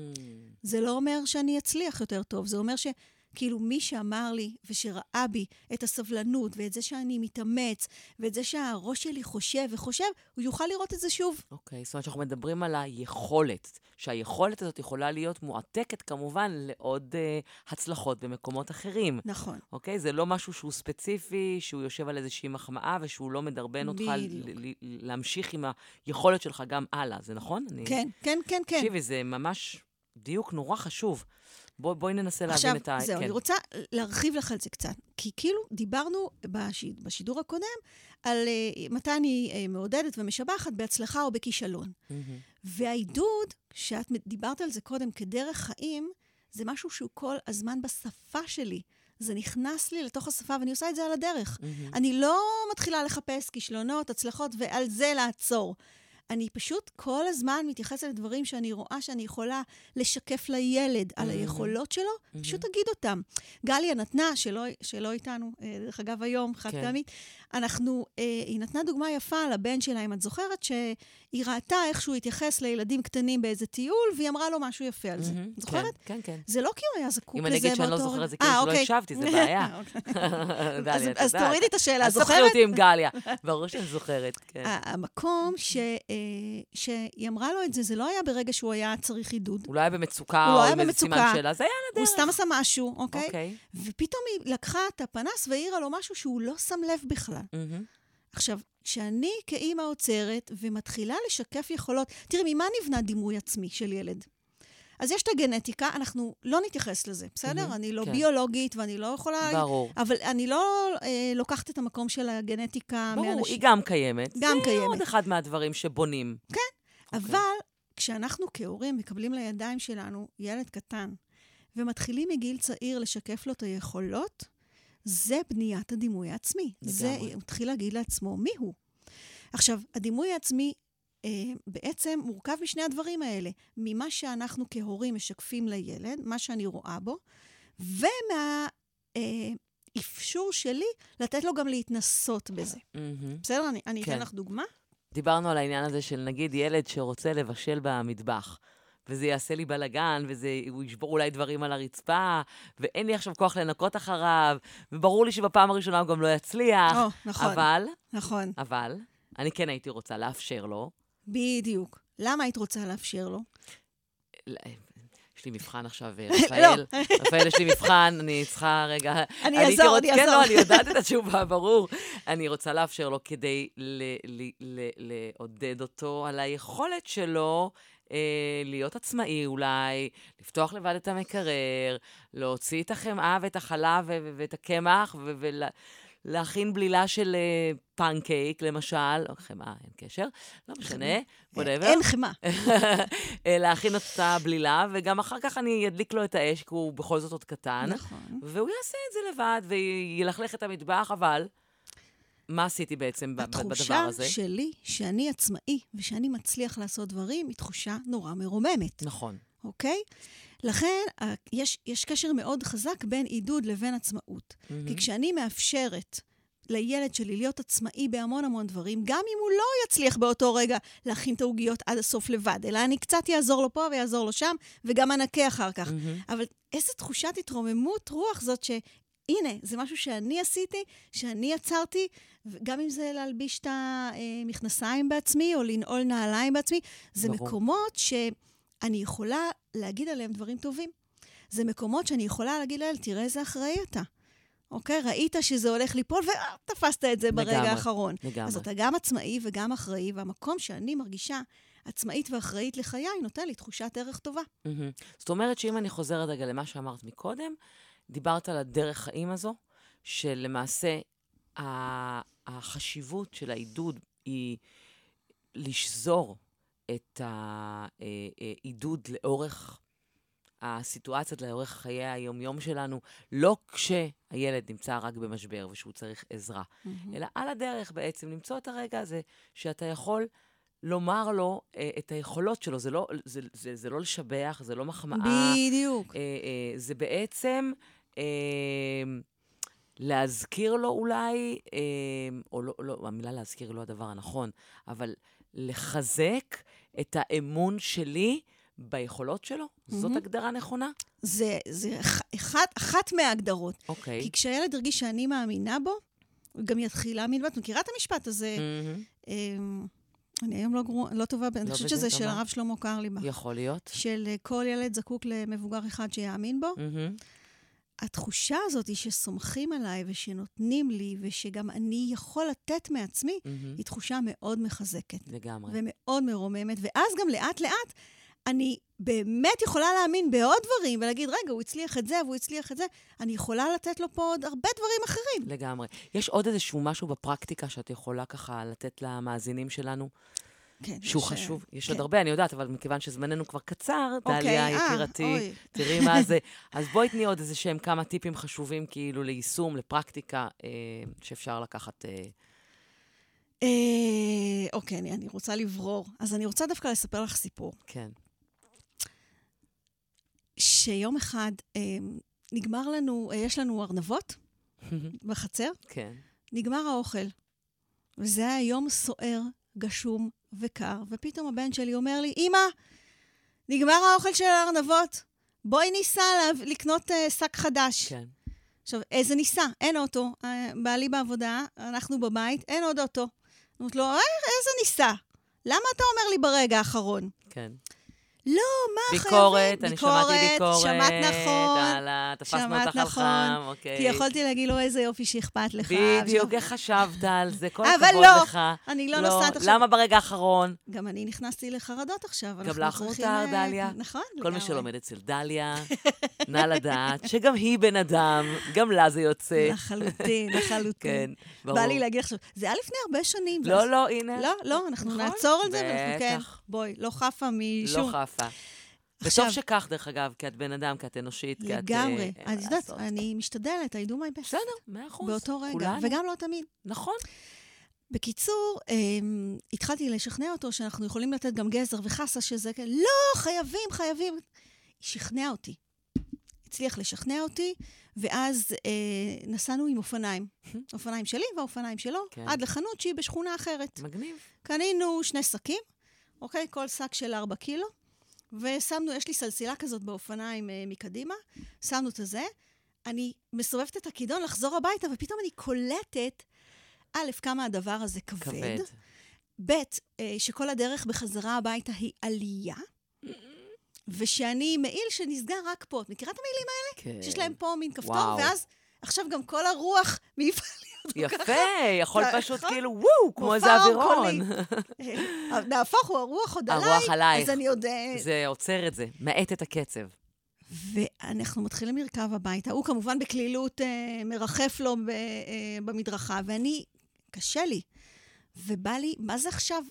זה לא אומר שאני אצליח יותר טוב, זה אומר שכאילו מי שאמר לי ושראה בי את הסבלנות ואת זה שאני מתאמץ ואת זה שהראש שלי חושב וחושב, הוא יוכל לראות את זה שוב. אוקיי, זאת אומרת שאנחנו מדברים על היכולת, שהיכולת הזאת יכולה להיות מועתקת כמובן לעוד uh, הצלחות במקומות אחרים. נכון. אוקיי? זה לא משהו שהוא ספציפי, שהוא יושב על איזושהי מחמאה ושהוא לא מדרבן אותך להמשיך עם היכולת שלך גם הלאה, זה נכון? אני... כן, כן, כן, כן. תקשיבי, זה ממש דיוק נורא חשוב. בוא, בואי ננסה להבין עכשיו, את ה... זהו, כן. אני רוצה להרחיב לך על זה קצת. כי כאילו דיברנו בשיד, בשידור הקודם על uh, מתי אני uh, מעודדת ומשבחת בהצלחה או בכישלון. מהמם. והעידוד, שאת דיברת על זה קודם כדרך חיים, זה משהו שהוא כל הזמן בשפה שלי. זה נכנס לי לתוך השפה, ואני עושה את זה על הדרך. מהמם. אני לא מתחילה לחפש כישלונות, הצלחות, ועל זה לעצור. אני פשוט כל הזמן מתייחסת לדברים שאני רואה שאני יכולה לשקף לילד על Mhm. היכולות שלו, פשוט אגיד אותם. גליה נתנה, שלא, שלא איתנו, אה, דרך אגב היום, חד כן. אנחנו, אה, היא נתנה דוגמה יפה על הבן שלה, אם את זוכרת, שהיא ראתה איך שהוא התייחס לילדים קטנים באיזה טיול, והיא אמרה לו משהו יפה על זה. את זוכרת? כן, כן, כן. זה לא כי הוא היה זקוק אם לזה אני אגיד שאני לא באותו זוכרת. זה כאילו אה, שלא אוקיי. הקשבתי, זה בעיה. אוקיי. אז- אז. תורידי את השאלה, אז זוכרת? אותי עם גליה. ברור שאני זוכרת, כן. המקום ש, אה, שהיא אמרה לו את זה, זה לא היה ברגע שהוא היה צריך עידוד. הוא לא היה במצוקה, הוא לא או עם איזה סימן. שאלה, זה היה על הוא הדרך. סתם עשה משהו, אוקיי? אוקיי. ופתאום היא לקחה את הפנס והעירה לו משהו שהוא לא שם לב בכלל. מהמם. עכשיו, כשאני כאימא עוצרת ומתחילה לשקף יכולות, תראי, ממה נבנה דימוי עצמי של ילד? אז יש את הגנטיקה, אנחנו לא נתייחס לזה, בסדר? מהמם, אני לא כן. ביולוגית ואני לא יכולה... ברור. אבל אני לא אה, לוקחת את המקום של הגנטיקה ברור, מאנשים. היא גם קיימת. גם זה קיימת. עוד אחד מהדברים שבונים. אוקיי. אבל כשאנחנו כהורים מקבלים לידיים שלנו ילד קטן, ומתחילים מגיל צעיר לשקף לו את היכולות, זה בניית הדימוי העצמי. זה, לגמרי. הוא מתחיל להגיד לעצמו מי הוא. עכשיו, הדימוי העצמי אה, בעצם מורכב משני הדברים האלה, ממה שאנחנו כהורים משקפים לילד, מה שאני רואה בו, ומהאפשור שלי לתת לו גם להתנסות בזה. מהמם. בסדר? אני, אני כן. אתן לך דוגמה. דיברנו על העניין הזה של נגיד ילד שרוצה לבשל במטבח, וזה יעשה לי בלאגן, והוא ישבור אולי דברים על הרצפה, ואין לי עכשיו כוח לנקות אחריו, וברור לי שבפעם הראשונה הוא גם לא יצליח. או, נכון, אבל, נכון. אבל, אני כן הייתי רוצה לאפשר לו. בדיוק. למה היית רוצה לאפשר לו? יש לי מבחן עכשיו, לא. רפאל. רפאל, יש לי מבחן, אני צריכה רגע... אני אעזור, אני כן, אעזור. לא, אני יודעת את התשובה, ברור. אני רוצה לאפשר לו כדי לעודד אותו על היכולת שלו אה, להיות עצמאי אולי, לפתוח לבד את המקרר, להוציא את החמאה ואת החלב ואת הקמח, ולהכין בלילה של אה, פנקייק, למשל, או חמאה, אין קשר, לא משנה, whatever. אין חמאה. אה, להכין את הבלילה, וגם אחר כך אני אדליק לו את האש, כי הוא בכל זאת עוד קטן. נכון. והוא יעשה את זה לבד, וילכלך את המטבח, אבל מה עשיתי בעצם בדבר התחושה הזה? שלי שאני עצמאי ושאני מצליח לעשות דברים היא תחושה נורא מרוממת, נכון. אוקיי? לכן, ה- יש, יש קשר מאוד חזק בין עידוד לבין עצמאות. כי כשאני מאפשרת לילד שלי להיות עצמאי בהמון המון דברים, גם אם הוא לא יצליח באותו רגע להכין את העוגיות עד הסוף לבד, אלא אני קצת אעזור לו פה ויעזור לו שם, וגם אנקה אחר כך. מהמם. אבל איזה תחושת התרוממות רוח זאת שהנה, זה משהו שאני עשיתי, שאני יצרתי, גם אם זה להלביש את המכנסיים בעצמי, או לנעול נעליים בעצמי, זה ברור. מקומות שאני יכולה להגיד עליהם דברים טובים. זה מקומות שאני יכולה להגיד להם, תראה איזה אחראי אתה. אוקיי? ראית שזה הולך ליפול, ותפסת את זה ברגע לגמרי, האחרון. לגמרי. אז אתה גם עצמאי וגם אחראי, והמקום שאני מרגישה עצמאית ואחראית לחיי, נותן לי תחושת ערך טובה. מהמם. זאת אומרת שאם אני חוזרת רגע למה שאמרת מקודם, דיברת על הדרך חיים הזו, שלמעשה החשיבות של העידוד היא לשזור את העידוד לאורך הסיטואציות, לאורך חיי היומיום שלנו, לא כשהילד נמצא רק במשבר ושהוא צריך עזרה, mm-hmm. אלא על הדרך בעצם למצוא את הרגע הזה שאתה יכול לומר לו אה, את היכולות שלו. זה לא, זה, זה, זה לא לשבח, זה לא מחמאה. בדיוק. אה, אה, זה בעצם... אה, להזכיר לו אולי, אה, או לא, לא, המילה להזכיר היא לא הדבר הנכון, אבל לחזק את האמון שלי ביכולות שלו? Mm-hmm. זאת הגדרה נכונה? זה, זה אחת, אחת מההגדרות. אוקיי. Okay. כי כשהילד ירגיש שאני מאמינה בו, הוא גם יתחיל להאמין בו. את מכירה את המשפט הזה? Mm-hmm. אני היום לא, גרוע, לא טובה, לא אני חושבת שזה של הרב שלמה קרליבך. יכול להיות. של אה, כל ילד זקוק למבוגר אחד שיאמין בו. Mm-hmm. התחושה הזאת היא שסומכים עליי ושנותנים לי, ושגם אני יכול לתת מעצמי, mm-hmm. היא תחושה מאוד מחזקת. לגמרי. ומאוד מרוממת, ואז גם לאט-לאט אני באמת יכולה להאמין בעוד דברים, ולהגיד, רגע, הוא הצליח את זה, והוא הצליח את זה, אני יכולה לתת לו פה עוד הרבה דברים אחרים. לגמרי. יש עוד איזשהו משהו בפרקטיקה שאת יכולה ככה לתת למאזינים שלנו? כן. שהוא ש... חשוב. יש כן. עוד הרבה, אני יודעת, אבל מכיוון שזמננו כבר קצר, אוקיי, דליה אה, יקירתי, אוי. תראי מה זה. אז בואי תני עוד איזה שהם כמה טיפים חשובים כאילו ליישום, לפרקטיקה, אה, שאפשר לקחת... אה... אה, אוקיי, אני, אני רוצה לברור. אז אני רוצה דווקא לספר לך סיפור. כן. שיום אחד אה, נגמר לנו, אה, יש לנו ארנבות בחצר. כן. נגמר האוכל. וזה היה יום סוער, גשום וקר, ופתאום הבן שלי אומר לי, אמא, נגמר האוכל של הארנבות, בואי ניסע לקנות uh, שק חדש. כן. עכשיו, איזה ניסע? אין אוטו. Uh, בעלי בעבודה, אנחנו בבית, אין עוד אוטו. אמרתי לו, איזה ניסע? למה אתה אומר לי ברגע האחרון? כן. לא, מה ביקורת, חייבים? אני ביקורת, שמעתי ביקורת. שמעת נכון. על תפסנו אותך על נכון, חם, אוקיי. כי יכולתי להגיד לו, איזה יופי שאכפת לך. בדיוק, איך חשבת על זה, כל הכבוד לא, לך. אבל לא, אני לא, לא נוסעת עכשיו. למה ברגע האחרון? גם אני נכנסתי לחרדות עכשיו. גם לך מותר, אה, דליה? נכון, כל מי שלומד אצל דליה, נא לדעת שגם היא בן אדם, גם לה זה יוצא. לחלוטין, לחלוטין. כן, ברור. בא לי להגיד עכשיו, זה היה לפני הרבה שנים. לא, לא, הנה. לא, לא, אנחנו נכון, נעצור על זה, ואנחנו כן, בואי, לא חפה משום... לא חפה. וטוב שכך, דרך אגב, כי את בן אדם, כי את אנושית, כי את... לגמרי. אה, את יודעת, אני משתדלת, I do my best. בסדר, מאה אחוז. באותו רגע, כולנו. וגם לא תמיד. נכון. בקיצור, אמ, התחלתי לשכנע אותו שאנחנו יכולים לתת גם גזר וחסה, שזה כאלה, לא, חייבים, חייבים. היא שכנעה אותי. הצליח לשכנע אותי, ואז אה, נסענו עם אופניים. אופניים שלי והאופניים שלו, כן. עד לחנות שהיא בשכונה אחרת. מגניב. קנינו שני שקים, אוקיי? כל שק של ארבע קילו. ושמנו, יש לי סלסילה כזאת באופניים אה, מקדימה, שמנו את הזה. אני מסובבת את הכידון לחזור הביתה, ופתאום אני קולטת, א', כמה הדבר הזה כבד. כבד. ב', אה, שכל הדרך בחזרה הביתה היא עלייה. ושאני מעיל שנסגר רק פה. את מכירה את המילים האלה? כן. שיש להם פה מין כפתור, וואו. ואז עכשיו גם כל הרוח מעיפה לי אותו ככה. יפה, יכול פשוט כאילו, וואו, כמו איזה אווירון. נהפוך הוא, הרוח עוד עליי. הרוח עלייך. אז אני עוד... אה, זה עוצר את זה, מאט את הקצב. ואנחנו מתחילים לרכב הביתה. הוא כמובן בקלילות אה, מרחף לו ב, אה, במדרכה, ואני, קשה לי. ובא לי, מה זה עכשיו?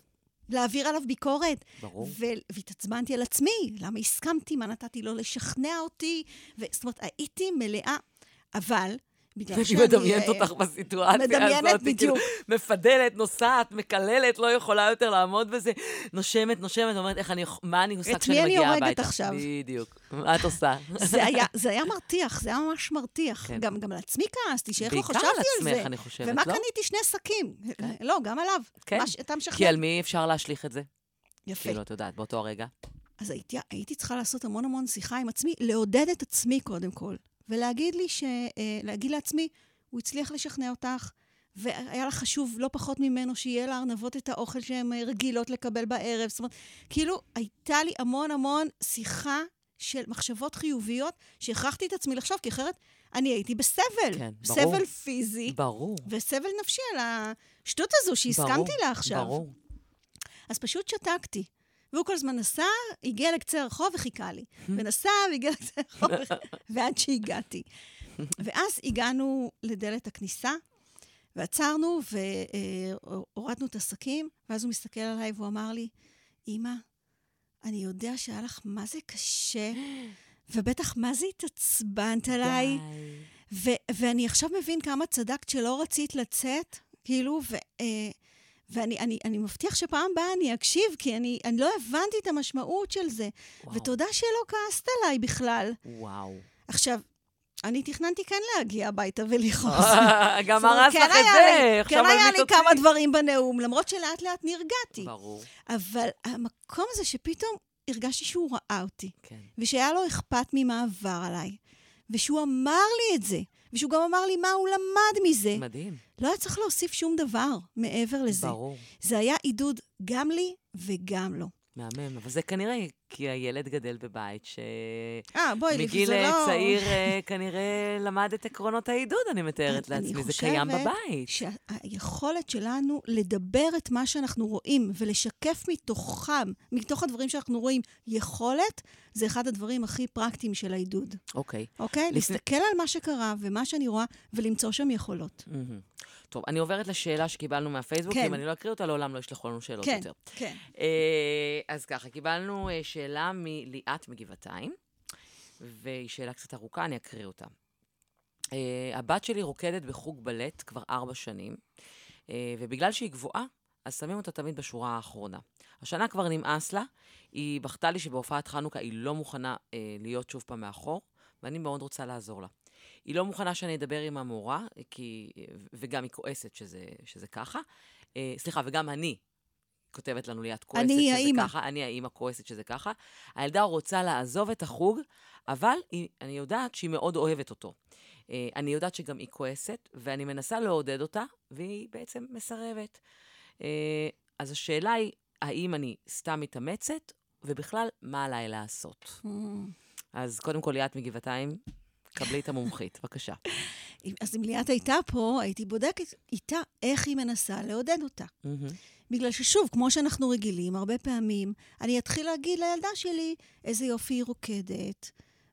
להעביר עליו ביקורת. ברור. והתעצבנתי על עצמי, למה הסכמתי, מה נתתי לו לשכנע אותי. ו... זאת אומרת, הייתי מלאה אבל בגלל שאני... אני מדמיינת אותך בסיטואציה הזאת. מדמיינת כאילו, בדיוק. מפדלת, נוסעת, מקללת, לא יכולה יותר לעמוד בזה. נושמת, נושמת, אומרת, איך אני, מה אני עושה כשאני מגיעה הביתה? את מי אני הורגת עכשיו? בדיוק. מה את עושה? זה היה, מרתיח, זה היה ממש מרתיח. כן. גם, גם על עצמי כעסתי, שאיך לא חשבתי על זה. בעיקר על עצמך, אני חושבת, ומה לא? קניתי שני שקים? כן. לא, גם עליו. כן. כי על מי אפשר להשליך את זה? יפה. כאילו, את יודעת, באותו הרגע. אז הייתי, הייתי צריכה לעשות המון המון שיחה עם עצמי, לעודד את עצמי קודם כל. ולהגיד לי, ש... אה, להגיד לעצמי, הוא הצליח לשכנע אותך, והיה לה חשוב לא פחות ממנו שיהיה לארנבות את האוכל שהן אה, רגילות לקבל בערב. זאת אומרת, כאילו, הייתה לי המון המון שיחה של מחשבות חיוביות, שהכרחתי את עצמי לחשוב, כי אחרת אני הייתי בסבל. כן, ברור. סבל פיזי. ברור. וסבל נפשי על השטות הזו שהסכמתי לה עכשיו. ברור. אז פשוט שתקתי. והוא כל הזמן נסע, הגיע לקצה הרחוב וחיכה לי. ונסע והגיע לקצה הרחוב, ועד שהגעתי. ואז הגענו לדלת הכניסה, ועצרנו והורדנו את השקים, ואז הוא מסתכל עליי והוא אמר לי, אמא, אני יודע שהיה לך מה זה קשה, ובטח מה זה התעצבנת עליי. ו- ואני עכשיו מבין כמה צדקת שלא רצית לצאת, כאילו, ו... אה, ואני אני, אני מבטיח שפעם הבאה אני אקשיב, כי אני, אני לא הבנתי את המשמעות של זה. וואו. ותודה שלא כעסת עליי בכלל. וואו. עכשיו, אני תכננתי כן להגיע הביתה ולכעוס. גם הרס לך כן את היה זה, עכשיו כן היה לי. כמה דברים בנאום, למרות שלאט לאט נרגעתי. ברור, אבל המקום הזה שפתאום הרגשתי שהוא ראה אותי, כן. ושהיה לו אכפת ממה עבר עליי, ושהוא אמר לי את זה, ושהוא גם אמר לי מה הוא למד מזה, מדהים, לא היה צריך להוסיף שום דבר מעבר לזה. ברור. זה היה עידוד גם לי וגם לו. מהמם, אבל זה כנראה כי הילד גדל בבית ש... אה, בואי, מגיל זה לא... צעיר אה, כנראה למד את עקרונות העידוד, אני מתארת אני לעצמי. זה קיים חושבת בבית. שהיכולת שלנו לדבר את מה שאנחנו רואים ולשקף מתוכם, מתוך הדברים שאנחנו רואים, יכולת, זה אחד הדברים הכי פרקטיים של העידוד, אוקיי. אוקיי? לפני- להסתכל על מה שקרה ומה שאני רואה ולמצוא שם יכולות. טוב, אני עוברת לשאלה שקיבלנו מהפייסבוק, כן. אם אני לא אקריא אותה, לעולם לא ישלחו לנו שאלות כן, יותר. כן. אה, אז ככה, קיבלנו אה, שאלה מליאת מגבעתיים, והיא שאלה קצת ארוכה, אני אקריא אותה. אה, הבת שלי רוקדת בחוג בלט כבר ארבע שנים, אה, ובגלל שהיא גבוהה, אז שמים אותה תמיד בשורה האחרונה. השנה כבר נמאס לה, היא בכתה לי שבהופעת חנוכה היא לא מוכנה אה, להיות שוב פעם מאחור, ואני מאוד רוצה לעזור לה. היא לא מוכנה שאני אדבר עם המורה, כי, וגם היא כועסת שזה, שזה ככה. אה, סליחה, וגם אני, כותבת לנו ליאת כועסת שזה האימא. ככה. אני האימא כועסת שזה ככה. הילדה רוצה לעזוב את החוג, אבל היא, אני יודעת שהיא מאוד אוהבת אותו. אה, אני יודעת שגם היא כועסת, ואני מנסה לעודד אותה, והיא בעצם מסרבת. אה, אז השאלה היא, האם אני סתם מתאמצת, ובכלל, מה עליי לעשות? Mm. אז קודם כל, ליאת מגבעתיים, קבלי את המומחית, בבקשה. אז אם ליאת הייתה פה, הייתי בודקת איתה איך היא מנסה לעודד אותה. מהמם. בגלל ששוב, כמו שאנחנו רגילים, הרבה פעמים אני אתחיל להגיד לילדה שלי איזה יופי היא רוקדת,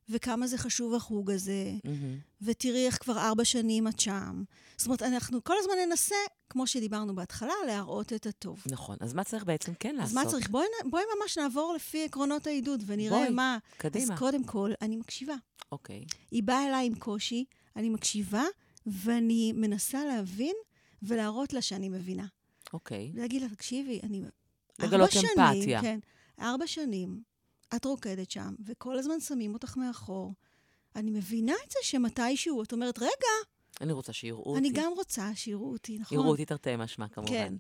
וכמה זה חשוב החוג הזה, מהמם. ותראי איך כבר ארבע שנים את שם. זאת אומרת, אנחנו כל הזמן ננסה, כמו שדיברנו בהתחלה, להראות את הטוב. נכון. אז מה צריך בעצם כן לעשות? אז מה צריך? בואי, בואי ממש נעבור לפי עקרונות העידוד ונראה בואי, מה... קדימה. אז קודם כל, אני מקשיבה. אוקיי. היא באה אליי עם קושי, אני מקשיבה, ואני מנסה להבין ולהראות לה שאני מבינה. אוקיי. להגיד לה, תקשיבי, אני... לגלות ארבע אמפתיה. שנים, כן, ארבע שנים, את רוקדת שם, וכל הזמן שמים אותך מאחור. אני מבינה את זה שמתישהו, את אומרת, רגע, אני רוצה שיראו אותי. אני גם רוצה שיראו אותי, נכון? יראו אותי תרתי משמע, כמובן.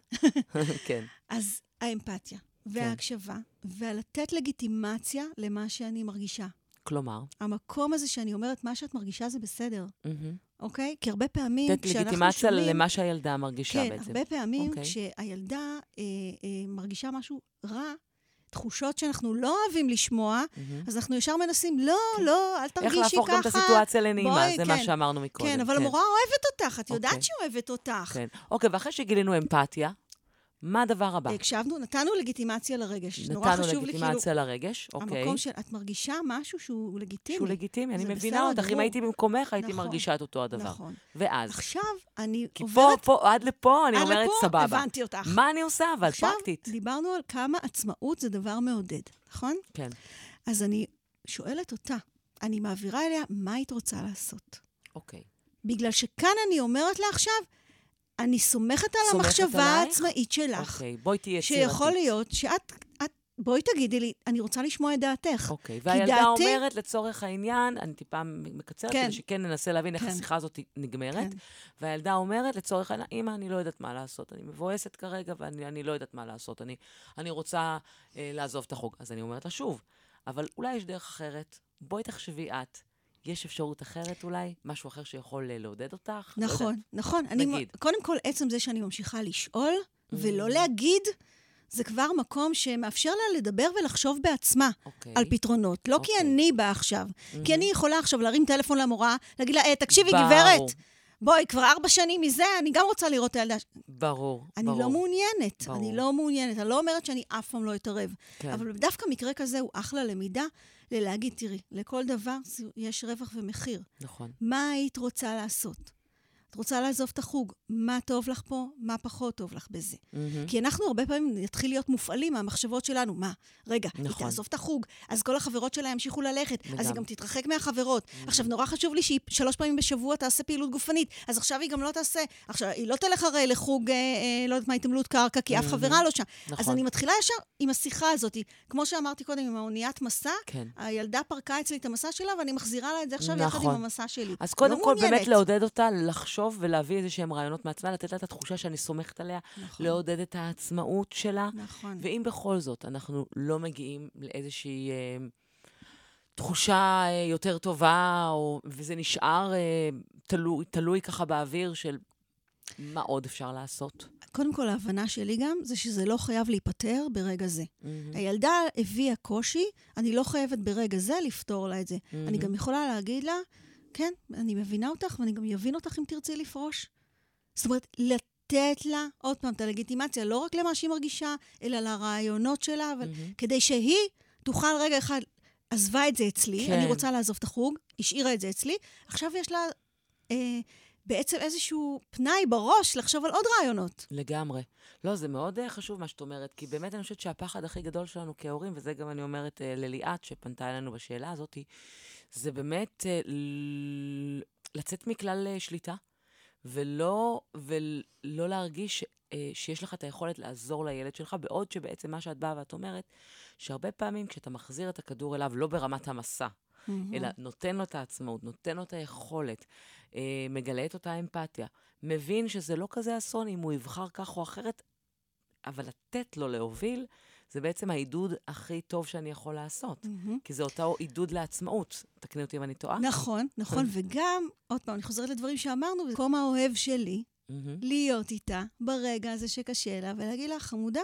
כן. אז האמפתיה, וההקשבה, ולתת לגיטימציה למה שאני מרגישה. כלומר, המקום הזה שאני אומרת, מה שאת מרגישה זה בסדר, מהמם. אוקיי? כי הרבה פעמים לתת כשאנחנו לגיטימציה שומעים... למה שהילדה מרגישה כן, בעצם. הרבה פעמים אוקיי. כשהילדה אה, אה, מרגישה משהו רע, תחושות שאנחנו לא אוהבים לשמוע, מהמם. אז אנחנו ישר מנסים, לא, לא, אל איך תרגישי ככה. להפוך גם את הסיטואציה לנעימה, בואי, זה מה כן. שאמרנו מקודם. כן, אבל המורה אוהבת אותך, את יודעת אוקיי. שהיא אוהבת אותך. כן. אוקיי, ואחרי שגילינו אמפתיה, מה הדבר הבא? הקשבנו, נתנו לגיטימציה לרגש. נורא נתנו חשוב לי, כאילו, לגיטימציה לרגש, אוקיי. המקום של, את מרגישה משהו שהוא לגיטימי. שהוא לגיטימי, אני מבינה אותך. אם. הייתי במקומך, הייתי נכון. מרגישה את אותו הדבר. נכון. ואז, עכשיו אני כי פה, עוברת... פה, עד לפה, אני עד אומרת, לפה, סבבה. הבנתי אותך. מה אני עושה, אבל עכשיו פרקטית? דיברנו על כמה עצמאות זה דבר מעודד, נכון? כן. אז אני שואלת אותה, אני מעבירה אליה מה היית רוצה לעשות. אוקיי. בגלל שכאן אני אומרת לה עכשיו, אני סומכת על סומכת המחשבה עלייך? העצמאית שלך, אוקיי, בואי תהיי יצירתית. שיכול להיות שאת, את, בואי תגידי לי, אני רוצה לשמוע את דעתך. אוקיי, והילדה דעתי- אומרת, לצורך העניין, אני טיפה מקצרת, כן. כדי שכן ננסה להבין איך כן. השיחה הזאת נגמרת, כן. והילדה אומרת, לצורך העניין, אמא, אני לא יודעת מה לעשות, אני מבואסת כרגע ואני אני לא יודעת מה לעשות, אני, אני רוצה אה, לעזוב את החוג. אז אני אומרת לה שוב, אבל אולי יש דרך אחרת, בואי תחשבי את. יש אפשרות אחרת אולי? משהו אחר שיכול אה, לעודד אותך? לא נכון, יודעת. נכון. אני, נגיד. קודם כל, עצם זה שאני ממשיכה לשאול Mm. ולא להגיד, זה כבר מקום שמאפשר לה לדבר ולחשוב בעצמה אוקיי. על פתרונות. לא כי אוקיי. אני באה עכשיו, כי אני יכולה עכשיו להרים טלפון למורה, להגיד לה, אה, תקשיבי, ברור. גברת, בואי, כבר ארבע שנים מזה, אני גם רוצה לראות את הילדה. ברור, אני ברור. לא מעוניינת, ברור. אני לא מעוניינת. אני לא אומרת שאני אף פעם לא אתערב. כן. אבל דווקא מקרה כזה הוא אחלה למידה, ללהגיד, תראי, לכל דבר יש רווח ומחיר. נכון. מה היית רוצה לעשות? את רוצה לעזוב את החוג, מה טוב לך פה, מה פחות טוב לך בזה. Mm-hmm. כי אנחנו הרבה פעמים נתחיל להיות מופעלים מהמחשבות שלנו. מה, רגע, נכון. היא תעזוב את החוג, אז כל החברות שלה ימשיכו ללכת, וגם. אז היא גם תתרחק מהחברות. Mm-hmm. עכשיו, נורא חשוב לי שהיא שלוש פעמים בשבוע תעשה פעילות גופנית, אז עכשיו היא גם לא תעשה. עכשיו, היא לא תלך הרי לחוג, אה, אה, לא יודעת מה, התעמלות קרקע, כי mm-hmm. אף חברה לא שם. נכון. אז אני מתחילה ישר עם השיחה הזאת. כמו שאמרתי קודם, עם האוניית מסע, כן. הילדה פרקה אצלי את המסע שלה, ואני מחזירה לה את זה עכשיו נכון. יחד עם המסע שלי. אז קודם לא כל, באמת לעודד אותה לחשוב ולהביא איזה שהם רעיונות מעצמה, לתת לה את התחושה שאני סומכת עליה, נכון. לעודד את העצמאות שלה. נכון. ואם בכל זאת אנחנו לא מגיעים לאיזושהי... אה, תחושה אה, יותר טובה, או, וזה נשאר אה, תלוי, תלוי ככה באוויר של מה עוד אפשר לעשות? קודם כל, ההבנה שלי גם, זה שזה לא חייב להיפתר ברגע זה. Mm-hmm. הילדה הביאה קושי, אני לא חייבת ברגע זה לפתור לה את זה. Mm-hmm. אני גם יכולה להגיד לה, כן, אני מבינה אותך, ואני גם אבין אותך אם תרצי לפרוש. זאת אומרת, לתת לה, עוד פעם, את הלגיטימציה, לא רק למה שהיא מרגישה, אלא לרעיונות שלה, אבל mm-hmm. כדי שהיא תוכל רגע אחד, עזבה את זה אצלי, כן. אני רוצה לעזוב את החוג, השאירה את זה אצלי, עכשיו יש לה... אה, בעצם איזשהו פנאי בראש לחשוב על עוד רעיונות. לגמרי. לא, זה מאוד uh, חשוב מה שאת אומרת, כי באמת אני חושבת שהפחד הכי גדול שלנו כהורים, וזה גם אני אומרת uh, לליאת, שפנתה אלינו בשאלה הזאת, זה באמת uh, לצאת מכלל uh, שליטה, ולא, ולא להרגיש uh, שיש לך את היכולת לעזור לילד שלך, בעוד שבעצם מה שאת באה ואת אומרת, שהרבה פעמים כשאתה מחזיר את הכדור אליו, לא ברמת המסע, mm-hmm. אלא נותן לו את העצמאות, נותן לו את היכולת, אה, מגלה את אותה אמפתיה, מבין שזה לא כזה אסון אם הוא יבחר כך או אחרת, אבל לתת לו להוביל, זה בעצם העידוד הכי טוב שאני יכול לעשות. Mm-hmm. כי זה אותו עידוד לעצמאות. תקני אותי אם אני טועה. נכון, נכון. וגם, עוד פעם, אני חוזרת לדברים שאמרנו, במקום האוהב שלי, mm-hmm. להיות איתה ברגע הזה שקשה לה, ולהגיד לה, חמודה,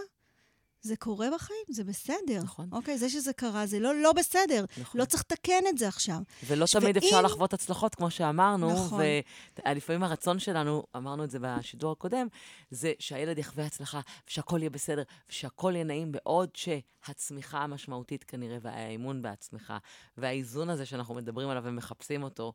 זה קורה בחיים, זה בסדר. נכון. אוקיי, זה שזה קרה, זה לא לא בסדר. נכון. לא צריך לתקן את זה עכשיו. ולא ש... תמיד ואם... אפשר לחוות הצלחות, כמו שאמרנו. נכון. ולפעמים הרצון שלנו, אמרנו את זה בשידור הקודם, זה שהילד יחווה הצלחה, ושהכול יהיה בסדר, ושהכול יהיה נעים, בעוד שהצמיחה המשמעותית כנראה, והאמון בעצמך, והאיזון הזה שאנחנו מדברים עליו ומחפשים אותו,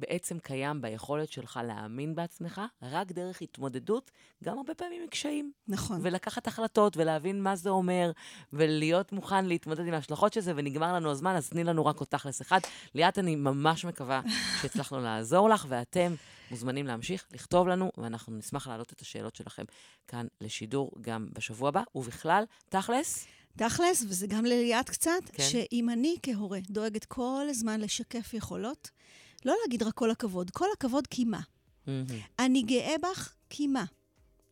בעצם קיים ביכולת שלך להאמין בעצמך, רק דרך התמודדות, גם הרבה פעמים עם קשיים. נכון. ולקחת החלטות ולהבין מה זה אומר, ולהיות מוכן להתמודד עם ההשלכות של זה, ונגמר לנו הזמן, אז תני לנו רק עוד תכלס אחד. ליאת, אני ממש מקווה שהצלחנו לעזור לך, ואתם מוזמנים להמשיך לכתוב לנו, ואנחנו נשמח להעלות את השאלות שלכם כאן לשידור גם בשבוע הבא, ובכלל, תכלס. תכלס, וזה גם לליאת קצת, כן. שאם אני כהורה דואגת כל הזמן לשקף יכולות, לא להגיד רק כל הכבוד, כל הכבוד כי מה? אני גאה בך כי מה?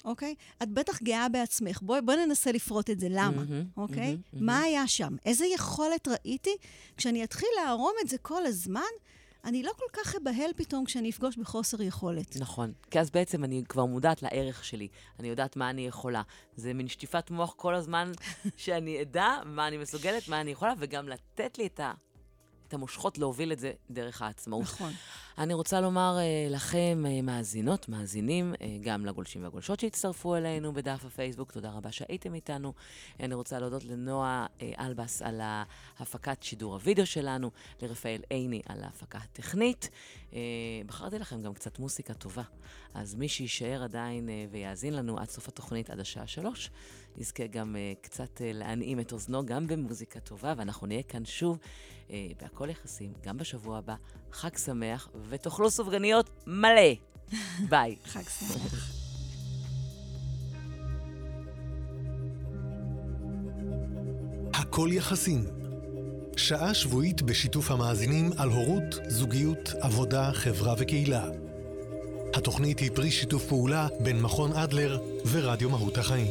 אוקיי? את בטח גאה בעצמך. בואי בוא ננסה לפרוט את זה. למה? אוקיי? מה היה שם? איזה יכולת ראיתי? כשאני אתחיל לערום את זה כל הזמן, אני לא כל כך אבהל פתאום כשאני אפגוש בחוסר יכולת. נכון. כי אז בעצם אני כבר מודעת לערך שלי. אני יודעת מה אני יכולה. זה מין שטיפת מוח כל הזמן, שאני אדע מה אני מסוגלת, מה אני יכולה, וגם לתת לי את ה... את המושכות להוביל את זה דרך העצמאות. נכון. אני רוצה לומר uh, לכם, uh, מאזינות, מאזינים, uh, גם לגולשים והגולשות שהצטרפו אלינו בדף הפייסבוק, תודה רבה שהייתם איתנו. אני רוצה להודות לנועה אלבס על הפקת שידור הוידאו שלנו, לרפאל עיני על ההפקה הטכנית. בחרתי לכם גם קצת מוסיקה טובה, אז מי שיישאר עדיין ויאזין לנו עד סוף התוכנית, עד השעה שלוש, יזכה גם קצת להנעים את אוזנו, גם במוזיקה טובה, ואנחנו נהיה כאן שוב. אה, בהכל יחסים, גם בשבוע הבא. חג שמח, ותאכלו סופגניות מלא. ביי. חג שמח. הכל יחסים. שעה שבועית בשיתוף המאזינים על הורות, זוגיות, עבודה, חברה וקהילה. התוכנית היא פרי שיתוף פעולה בין מכון אדלר ורדיו מהות החיים.